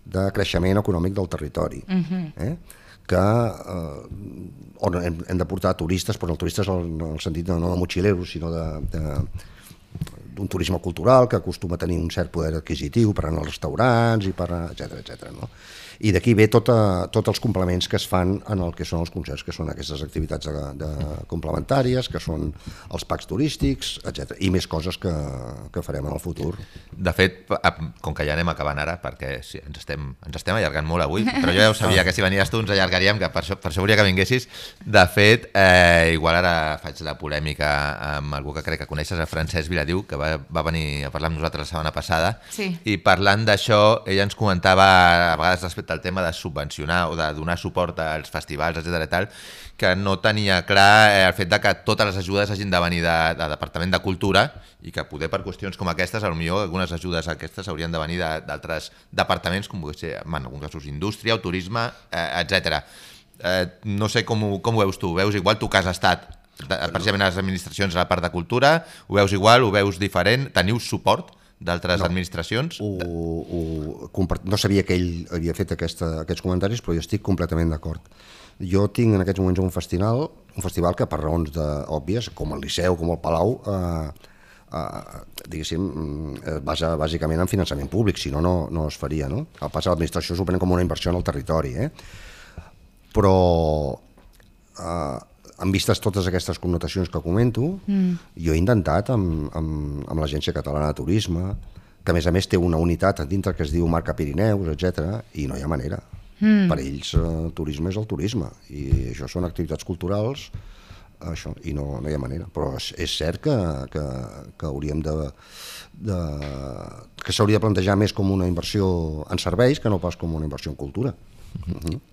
de creixement econòmic del territori. Uh -huh. eh? Que eh, on hem, hem de portar turistes, però no turistes en el sentit de, no de motxileros, sinó de, de, d'un turisme cultural que acostuma a tenir un cert poder adquisitiu per anar als restaurants i per etc etc. no? I d'aquí ve tota, tots els complements que es fan en el que són els concerts, que són aquestes activitats de, de complementàries, que són els packs turístics, etc. I més coses que, que farem en el futur. De fet, com que ja anem acabant ara, perquè sí, ens, estem, ens estem allargant molt avui, però jo ja ho sabia, que si venies tu ens allargaríem, que per això, per això volia que vinguessis. De fet, eh, igual ara faig la polèmica amb algú que crec que coneixes, el Francesc Viladiu, que va, va venir a parlar amb nosaltres la setmana passada, Sí. i parlant d'això, ella ens comentava, a vegades respecte al tema de subvencionar o de donar suport als festivals, etc tal, que no tenia clar eh, el fet de que totes les ajudes hagin de venir de, de Departament de Cultura i que poder per qüestions com aquestes, potser algunes ajudes aquestes haurien de venir de- d'altres departaments, com pot ser, en alguns casos, indústria o turisme, eh, etc. Eh, no sé com ho, com ho veus tu, veus igual tu que has estat de, precisament a les administracions a la part de cultura, ho veus igual, ho veus diferent, teniu suport d'altres no. administracions? Ho, ho, no sabia que ell havia fet aquesta, aquests comentaris, però jo estic completament d'acord. Jo tinc en aquests moments un festival, un festival que per raons de, òbvies, com el Liceu, com el Palau, eh, eh, diguéssim, mm, es basa bàsicament en finançament públic, si no, no, no es faria. No? El pas a l'administració s'ho pren com una inversió en el territori, eh? però eh, en vistes totes aquestes connotacions que comento, mm. jo he intentat amb, amb, amb l'Agència Catalana de Turisme, que a més a més té una unitat a dintre que es diu Marca Pirineus, etc i no hi ha manera. Mm. Per ells eh, el turisme és el turisme i això són activitats culturals això, i no, no hi ha manera. Però és, és cert que, que, que hauríem de, de que s'hauria de plantejar més com una inversió en serveis que no pas com una inversió en cultura.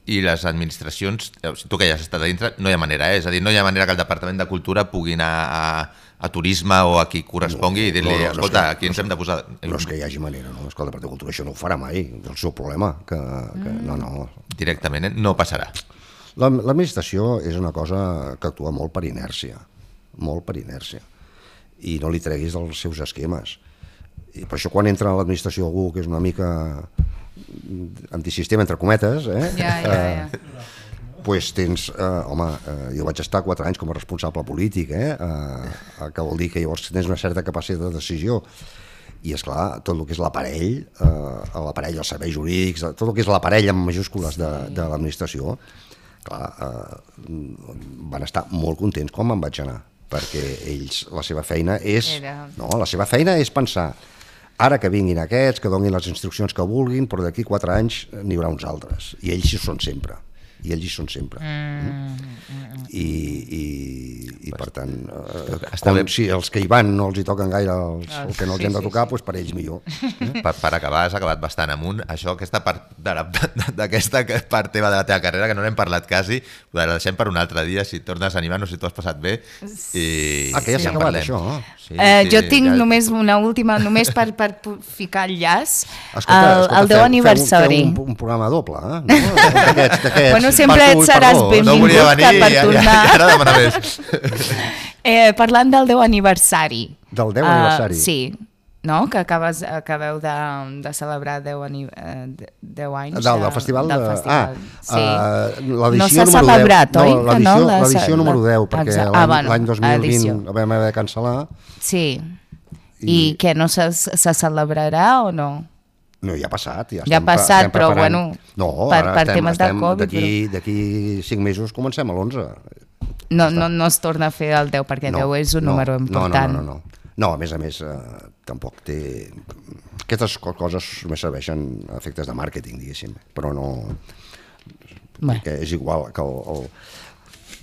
I les administracions, eh, o sigui, tu que ja has estat a dintre, no hi ha manera, eh? és a dir, no hi ha manera que el Departament de Cultura pugui anar a, a turisme o a qui correspongui i dir-li, no, no, no, escolta, és que- aquí ens hem de posar... No és que hi hagi manera, no? És que el Departament de Cultura això no ho farà mai, és el seu problema, que, que no, no. Directament, eh? no passarà. La- L'administració és una cosa que actua molt per inèrcia, molt per inèrcia, i no li treguis dels seus esquemes. I per això quan entra a l'administració algú que és una mica antisistema, entre cometes, eh? Ja, ja, ja. pues tens, eh, home, eh, jo vaig estar quatre anys com a responsable polític, eh, eh, que vol dir que llavors tens una certa capacitat de decisió. I, és clar tot el que és l'aparell, eh, l'aparell dels serveis jurídics, tot el que és l'aparell amb majúscules de, de l'administració, clar, eh, van estar molt contents quan me'n vaig anar, perquè ells, la seva feina és... Era- No, la seva feina és pensar ara que vinguin aquests, que donin les instruccions que vulguin, però d'aquí quatre anys n'hi haurà uns altres. I ells hi són sempre. I ells hi són sempre. Mm. I, i, I per tant, eh, Està com bé. si els que hi van no els hi toquen gaire els, el que no els sí, hem de sí, tocar, sí. doncs per ells millor. Per, per acabar, has acabat bastant amunt. Això, aquesta part d'aquesta part teva de la teva carrera, que no n'hem parlat quasi, ho la deixem per un altre dia, si tornes a animar, no sé si tu has passat bé. I, Ah, que ja s'ha en acabat, parlem. això? Sí, Eh, sí, jo tinc ja- només una última, només per, per ficar el llaç, Escolta, el, escolta, el 10 feu- aniversari. Feu un, un programa doble, eh? No? D'aquests, d'aquests, Bueno, sempre per seràs dos. benvingut. No venir que per tornar. i ara demana més. Eh, parlant del 10 aniversari. Del 10 Ah, aniversari. sí, no? Que acabes, acabeu de, de celebrar 10, ani, eh, 10 anys. Del, del de- festival? Del de- festival. sí. Ah, uh, no l'edició s'ha número 10. celebrat, oi? No, que no? l'edició La- l'edició número 10, perquè Exacte. l'any Ah, bueno, l'any 2020 edició. la vam haver de cancel·lar. Sí. I, I què, no se, se celebrarà o no? No, ja ha passat. Ja, Ja ha passat, però, preparant. bueno, no, per- per estem, temes de estem, Covid, D'aquí d'aquí 5 mesos comencem a l'11. No, no, no es torna a fer el 10, perquè 10 és un número important. No, no, no, no. No, a més a més, eh, tampoc té... Aquestes co- coses només serveixen a efectes de màrqueting, diguéssim, però no... Bé. és igual que el, el...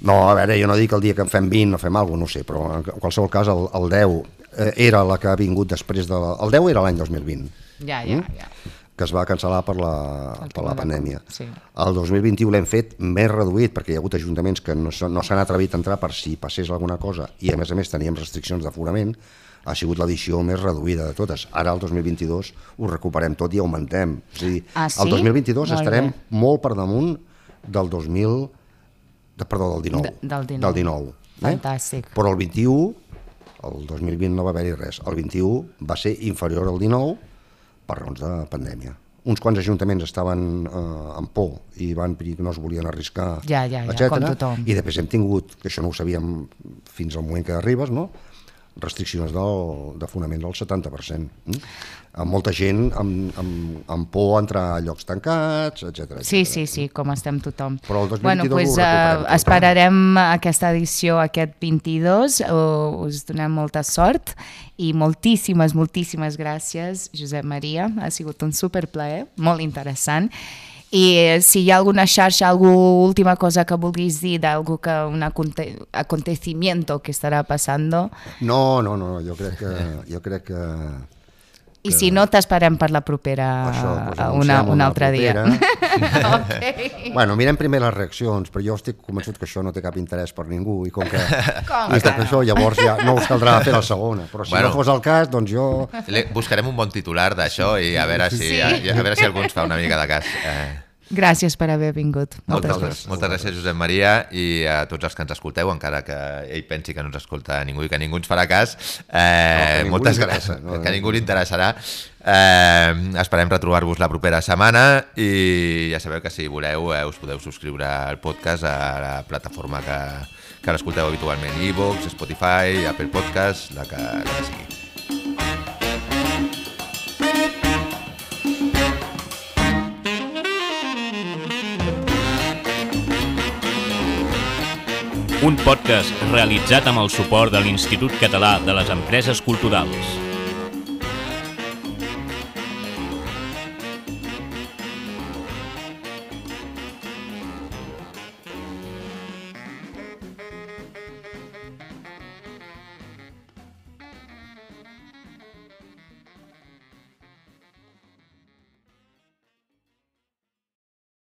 No, a veure, jo no dic el dia que en fem 20 no fem alguna cosa, no sé, però en qualsevol cas el, el 10 eh, era la que ha vingut després de... La... El 10 era l'any 2020, Ja, ja, ja. que es va cancel·lar per la, per la pandèmia. Sí. El 2021 l'hem fet més reduït perquè hi ha hagut ajuntaments que no, s'han- no atrevit a entrar per si passés alguna cosa i a més a més teníem restriccions d'aforament, ha sigut l'edició més reduïda de totes. Ara el 2022 ho recuperem tot i augmentem. A dir, Ah, sí? el 2022 Molt estarem bé. molt per damunt del 2000... De, perdó, del 19. De- del 19. Del 19 Fantàstic. Però el 21, el 2020 no va haver-hi res. El 21 va ser inferior al 19 per raons de pandèmia. Uns quants ajuntaments estaven eh, en por i van dir que no es volien arriscar, Ja, ja, ja, etcètera. I després hem tingut, que això no ho sabíem fins al moment que arribes, no? Restriccions del, de fonament del 70%. Mm? Amb molta gent amb, amb, amb por a entrar a llocs tancats, etc. Sí, sí, sí, com estem tothom. Però el 2022 bueno, pues, ho recuperem tot. esperarem aquesta edició aquest 22, uh, us donem molta sort i moltíssimes, moltíssimes gràcies, Josep Maria, ha sigut un superplaer, molt interessant. I si hi ha alguna xarxa, alguna última cosa que vulguis dir d'algú que un aconte acontecimiento que estarà passant No, no, no, jo crec que, jo crec que i si no t'esperem per la propera Això, doncs, una, un una altre dia. propera. ok. Bueno, mirem primer les reaccions, però jo estic convençut que això no té cap interès per ningú i com que Com i que que això llavors ja no us caldrà fer la segona, però si Bueno. no fos el cas, doncs jo... Buscarem un bon titular d'això i a veure si, Sí. a, a veure si algú ens fa una mica de cas. Eh, Gràcies per haver vingut. moltes, Moltes gràcies. moltes gràcies, Josep Maria, i a tots els que ens escolteu, encara que ell pensi que no ens escolta ningú i que ningú ens farà cas. Eh, No, moltes gràcies, no? que ningú li interessarà. Eh, esperem retrobar-vos la propera setmana i ja sabeu que si voleu eh, us podeu subscriure al podcast a la plataforma que, que l'escolteu habitualment, iVoox, Spotify, Apple Podcast, la que, la que sigui. Un podcast realitzat amb el suport de l'Institut Català de les Empreses Culturals.